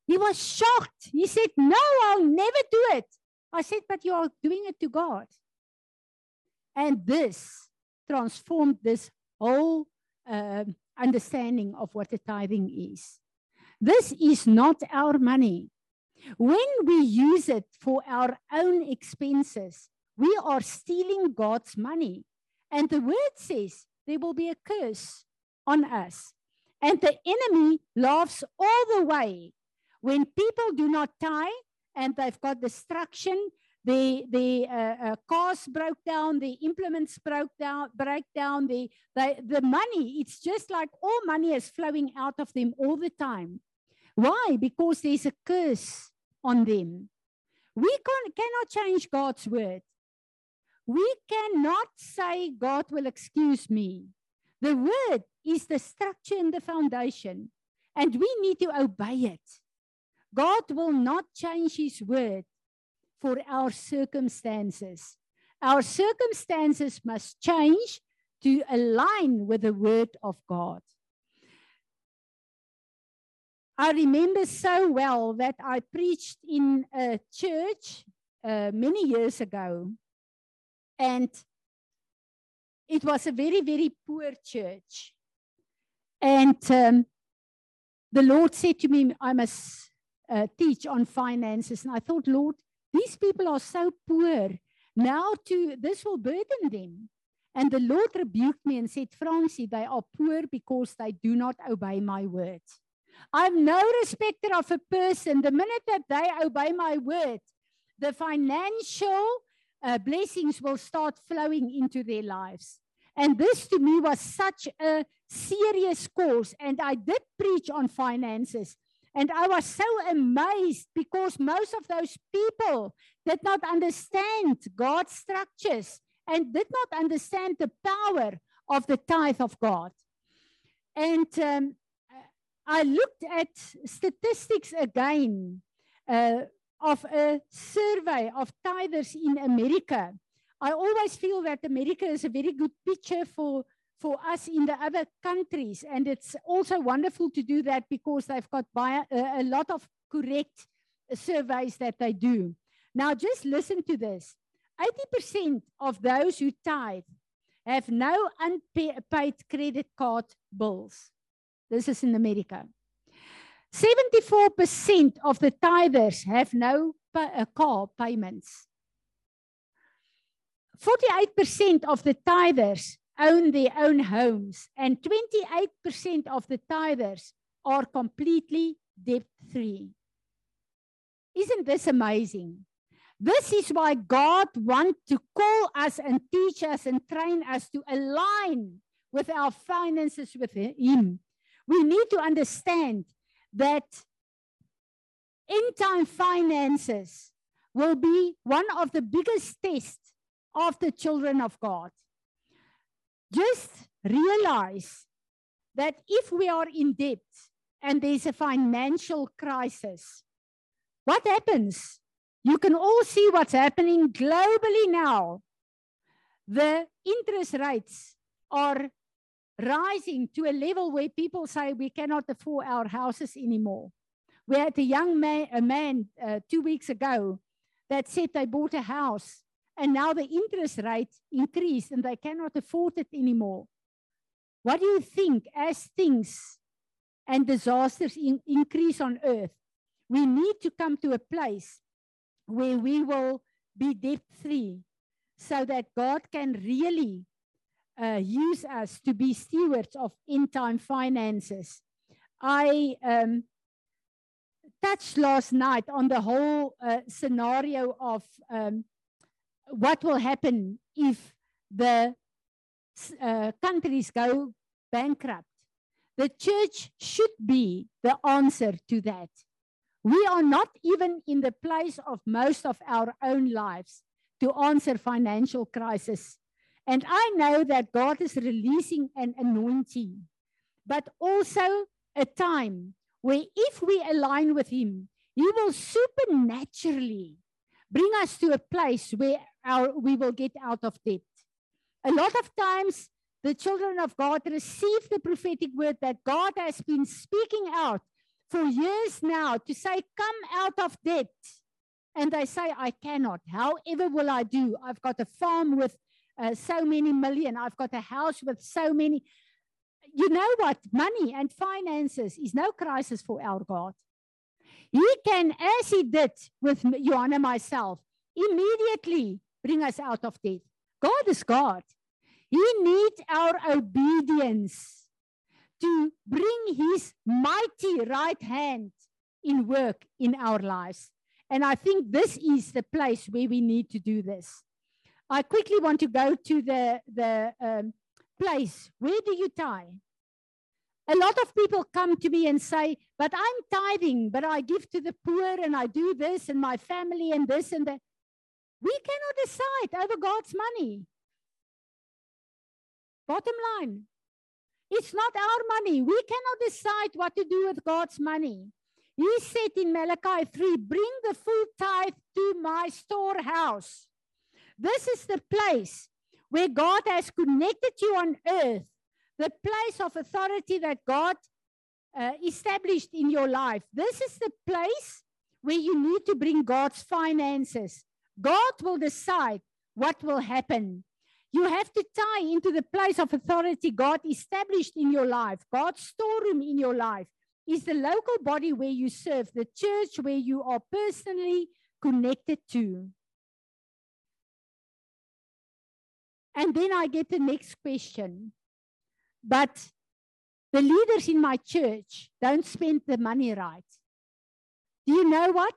[SPEAKER 1] He was shocked. He said, No, I'll never do it. I said, But you are doing it to God. And this transformed this whole uh, understanding of what the tithing is. This is not our money. When we use it for our own expenses, we are stealing God's money. And the word says there will be a curse on us. And the enemy laughs all the way when people do not tithe and they've got destruction the the uh, uh, cars broke down, the implements broke down, break down, the, the the money. It's just like all money is flowing out of them all the time. Why? Because there's a curse on them. We can, cannot change God's word. We cannot say God will excuse me. The word is the structure and the foundation, and we need to obey it. God will not change his word for our circumstances. Our circumstances must change to align with the word of God. I remember so well that I preached in a church uh, many years ago, and it was a very, very poor church. And um, the Lord said to me, I must uh, teach on finances. And I thought, Lord, these people are so poor. Now to this will burden them. And the Lord rebuked me and said, Francie, they are poor because they do not obey my words. I'm no respecter of a person. The minute that they obey my word, the financial uh, blessings will start flowing into their lives. And this to me was such a serious course. And I did preach on finances. And I was so amazed because most of those people did not understand God's structures and did not understand the power of the tithe of God. And um, I looked at statistics again uh, of a survey of tithers in America. I always feel that America is a very good picture for for us in the other countries. And it's also wonderful to do that because they've got uh, a lot of correct surveys that they do. Now, just listen to this 80% of those who tithe have no unpaid credit card bills. This is in America. 74% of the tithers have no uh, car payments. 48% of the tithers own their own homes, and 28% of the tithers are completely debt free. Isn't this amazing? This is why God wants to call us and teach us and train us to align with our finances with Him. We need to understand that in time finances will be one of the biggest tests of the children of God just realize that if we are in debt and there's a financial crisis, what happens? You can all see what's happening globally now. The interest rates are rising to a level where people say we cannot afford our houses anymore. We had a young man, a man uh, two weeks ago that said they bought a house and now the interest rate increased and they cannot afford it anymore. What do you think as things and disasters in, increase on earth? We need to come to a place where we will be debt free so that God can really uh, use us to be stewards of in time finances. I um, touched last night on the whole uh, scenario of um, what will happen if the uh, countries go bankrupt. The church should be the answer to that. We are not even in the place of most of our own lives to answer financial crisis. And I know that God is releasing an anointing, but also a time where if we align with Him, He will supernaturally bring us to a place where our, we will get out of debt. A lot of times, the children of God receive the prophetic word that God has been speaking out for years now to say, Come out of debt. And they say, I cannot. However, will I do? I've got a farm with uh, so many million. I've got a house with so many. You know what? Money and finances is no crisis for our God. He can, as he did with Johan and myself, immediately bring us out of debt. God is God. He needs our obedience to bring his mighty right hand in work in our lives. And I think this is the place where we need to do this. I quickly want to go to the, the um, place. Where do you tithe? A lot of people come to me and say, But I'm tithing, but I give to the poor and I do this and my family and this and that. We cannot decide over God's money. Bottom line, it's not our money. We cannot decide what to do with God's money. He said in Malachi 3 Bring the full tithe to my storehouse. This is the place where God has connected you on earth, the place of authority that God uh, established in your life. This is the place where you need to bring God's finances. God will decide what will happen. You have to tie into the place of authority God established in your life. God's storeroom in your life is the local body where you serve, the church where you are personally connected to. And then I get the next question. But the leaders in my church don't spend the money right. Do you know what?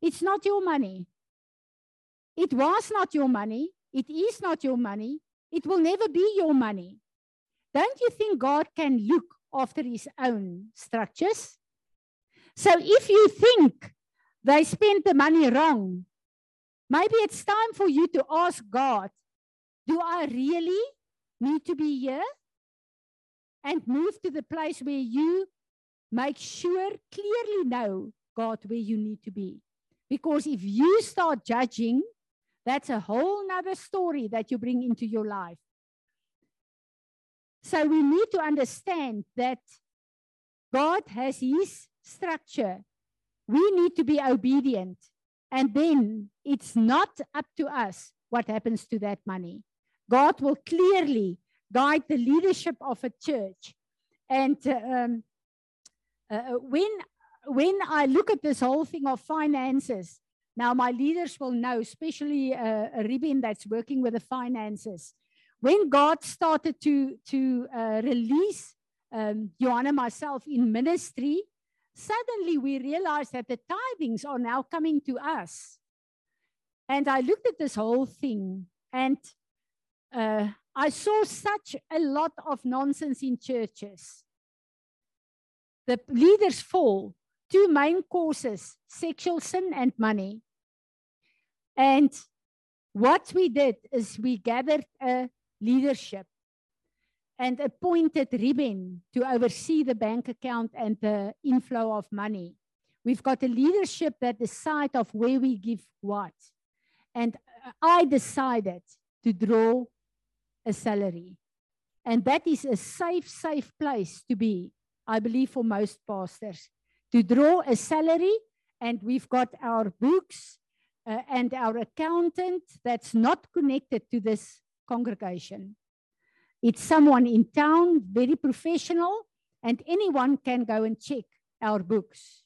[SPEAKER 1] It's not your money. It was not your money. It is not your money. It will never be your money. Don't you think God can look after his own structures? So if you think they spent the money wrong, maybe it's time for you to ask God, do I really need to be here? And move to the place where you make sure, clearly know, God, where you need to be. Because if you start judging that's a whole nother story that you bring into your life. So we need to understand that God has his structure. We need to be obedient. And then it's not up to us what happens to that money. God will clearly guide the leadership of a church. And uh, um, uh, when, when I look at this whole thing of finances, now, my leaders will know, especially uh, Ribin that's working with the finances. When God started to, to uh, release um, Johan and myself in ministry, suddenly we realized that the tithings are now coming to us. And I looked at this whole thing and uh, I saw such a lot of nonsense in churches. The leaders fall two main causes sexual sin and money. And what we did is we gathered a leadership and appointed Ribben to oversee the bank account and the inflow of money. We've got a leadership that decide of where we give what. And I decided to draw a salary. And that is a safe, safe place to be, I believe, for most pastors to draw a salary, and we've got our books uh, and our accountant that's not connected to this congregation. It's someone in town, very professional, and anyone can go and check our books.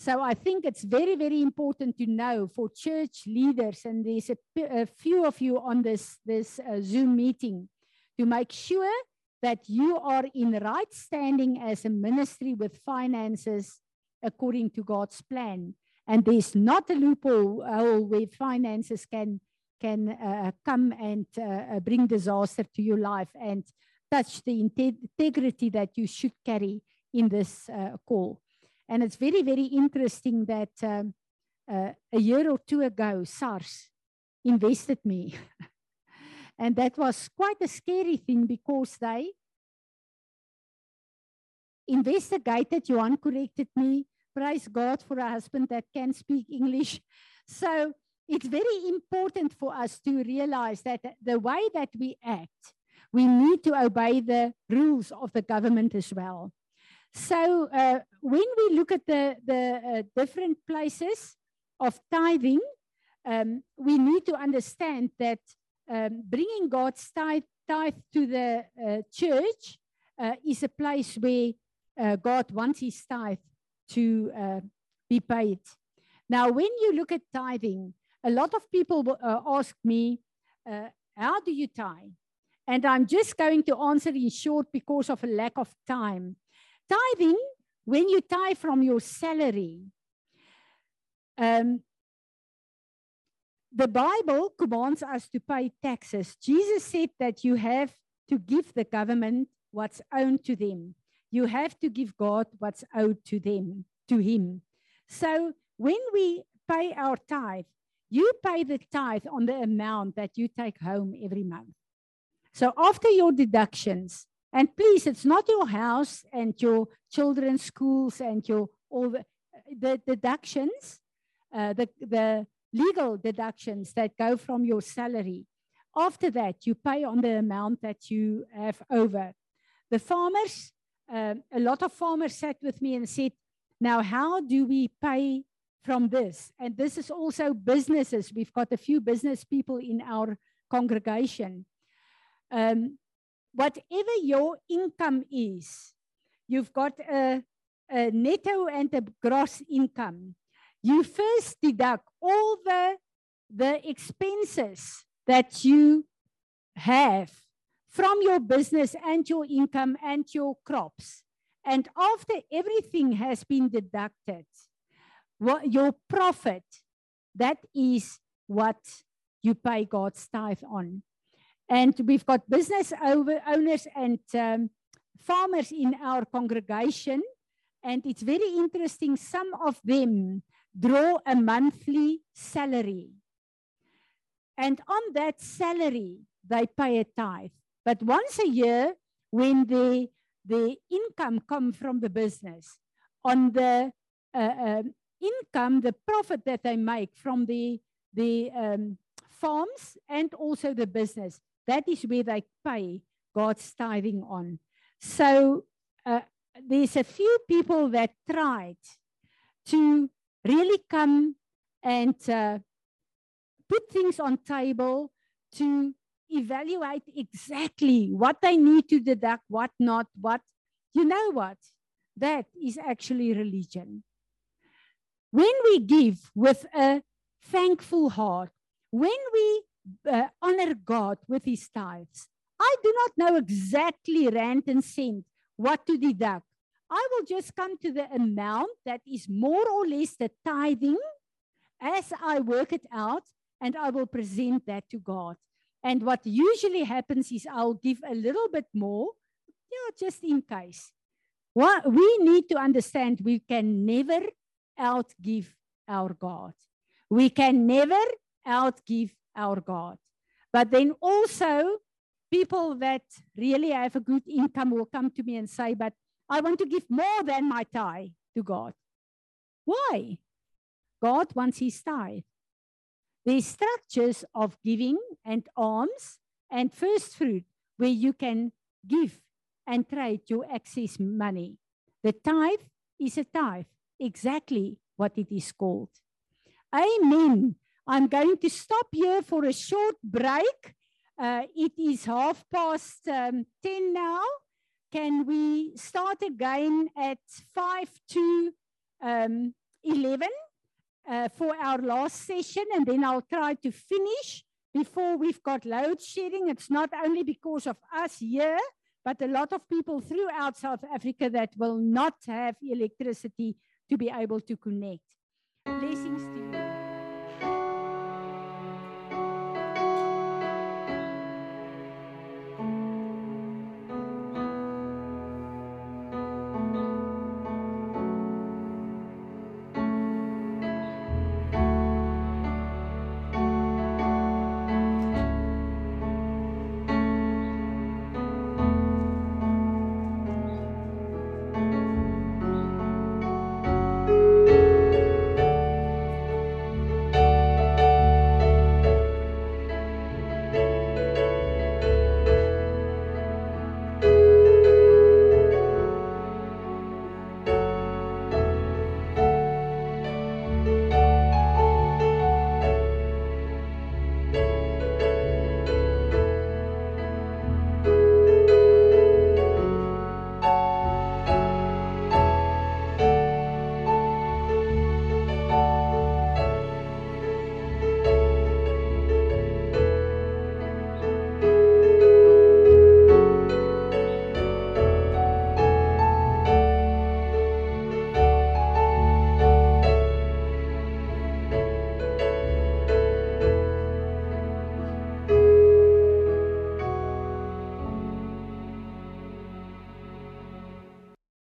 [SPEAKER 1] So I think it's very, very important to know for church leaders, and there's a, a few of you on this, this uh, Zoom meeting, to make sure that you are in right standing as a ministry with finances according to God's plan. And there's not a loophole where finances can, can uh, come and uh, uh, bring disaster to your life and touch the integrity that you should carry in this uh, call. And it's very, very interesting that um, uh, a year or two ago, SARS invested me. and that was quite a scary thing because they investigated, Johan corrected me. Praise God for a husband that can speak English. So it's very important for us to realize that the way that we act, we need to obey the rules of the government as well. So uh, when we look at the, the uh, different places of tithing, um, we need to understand that um, bringing God's tithe, tithe to the uh, church uh, is a place where uh, God wants his tithe to uh, be paid. Now, when you look at tithing, a lot of people ask me, how do you tithe? And I'm just going to answer in short because of a lack of time. Tithing, when you tithe from your salary, um, the Bible commands us to pay taxes. Jesus said that you have to give the government what's owed to them. You have to give God what's owed to them, to Him. So when we pay our tithe, you pay the tithe on the amount that you take home every month. So after your deductions, and please, it's not your house and your children's schools and your all the, the deductions, uh, the, the legal deductions that go from your salary. After that, you pay on the amount that you have over. The farmers, uh, a lot of farmers sat with me and said, now how do we pay from this? And this is also businesses. We've got a few business people in our congregation. Um, whatever your income is, you've got a, a netto and a gross income. You first deduct all the, the expenses that you have from your business and your income and your crops. And after everything has been deducted, what your profit, that is what you pay God's tithe on. And we've got business owners and um, farmers in our congregation. And it's very interesting. Some of them draw a monthly salary. And on that salary, they pay a tithe. But once a year, when the, the income come from the business, on the uh, uh, income, the profit that they make from the, the um, farms and also the business, that is where they pay God's tithing on. So uh, there's a few people that tried to really come and uh, put things on table to evaluate exactly what they need to deduct, what not, what. You know what? That is actually religion. When we give with a thankful heart, when we uh, honor God with his tithes. I do not know exactly rand and cent what to deduct. I will just come to the amount that is more or less the tithing as I work it out, and I will present that to God. And what usually happens is I'll give a little bit more, you know, just in case. What we need to understand we can never outgive our God. We can never outgive our God. But then also, people that really have a good income will come to me and say, But I want to give more than my tithe to God. Why? God wants his tithe. There's structures of giving and alms and first fruit where you can give and trade your excess money. The tithe is a tithe, exactly what it is called. Amen. I'm going to stop here for a short break. Uh, it is half past um, 10 now. Can we start again at 5 to um, 11 uh, for our last session, and then I'll try to finish before we've got load shedding. It's not only because of us here, but a lot of people throughout South Africa that will not have electricity to be able to connect. Blessings to you.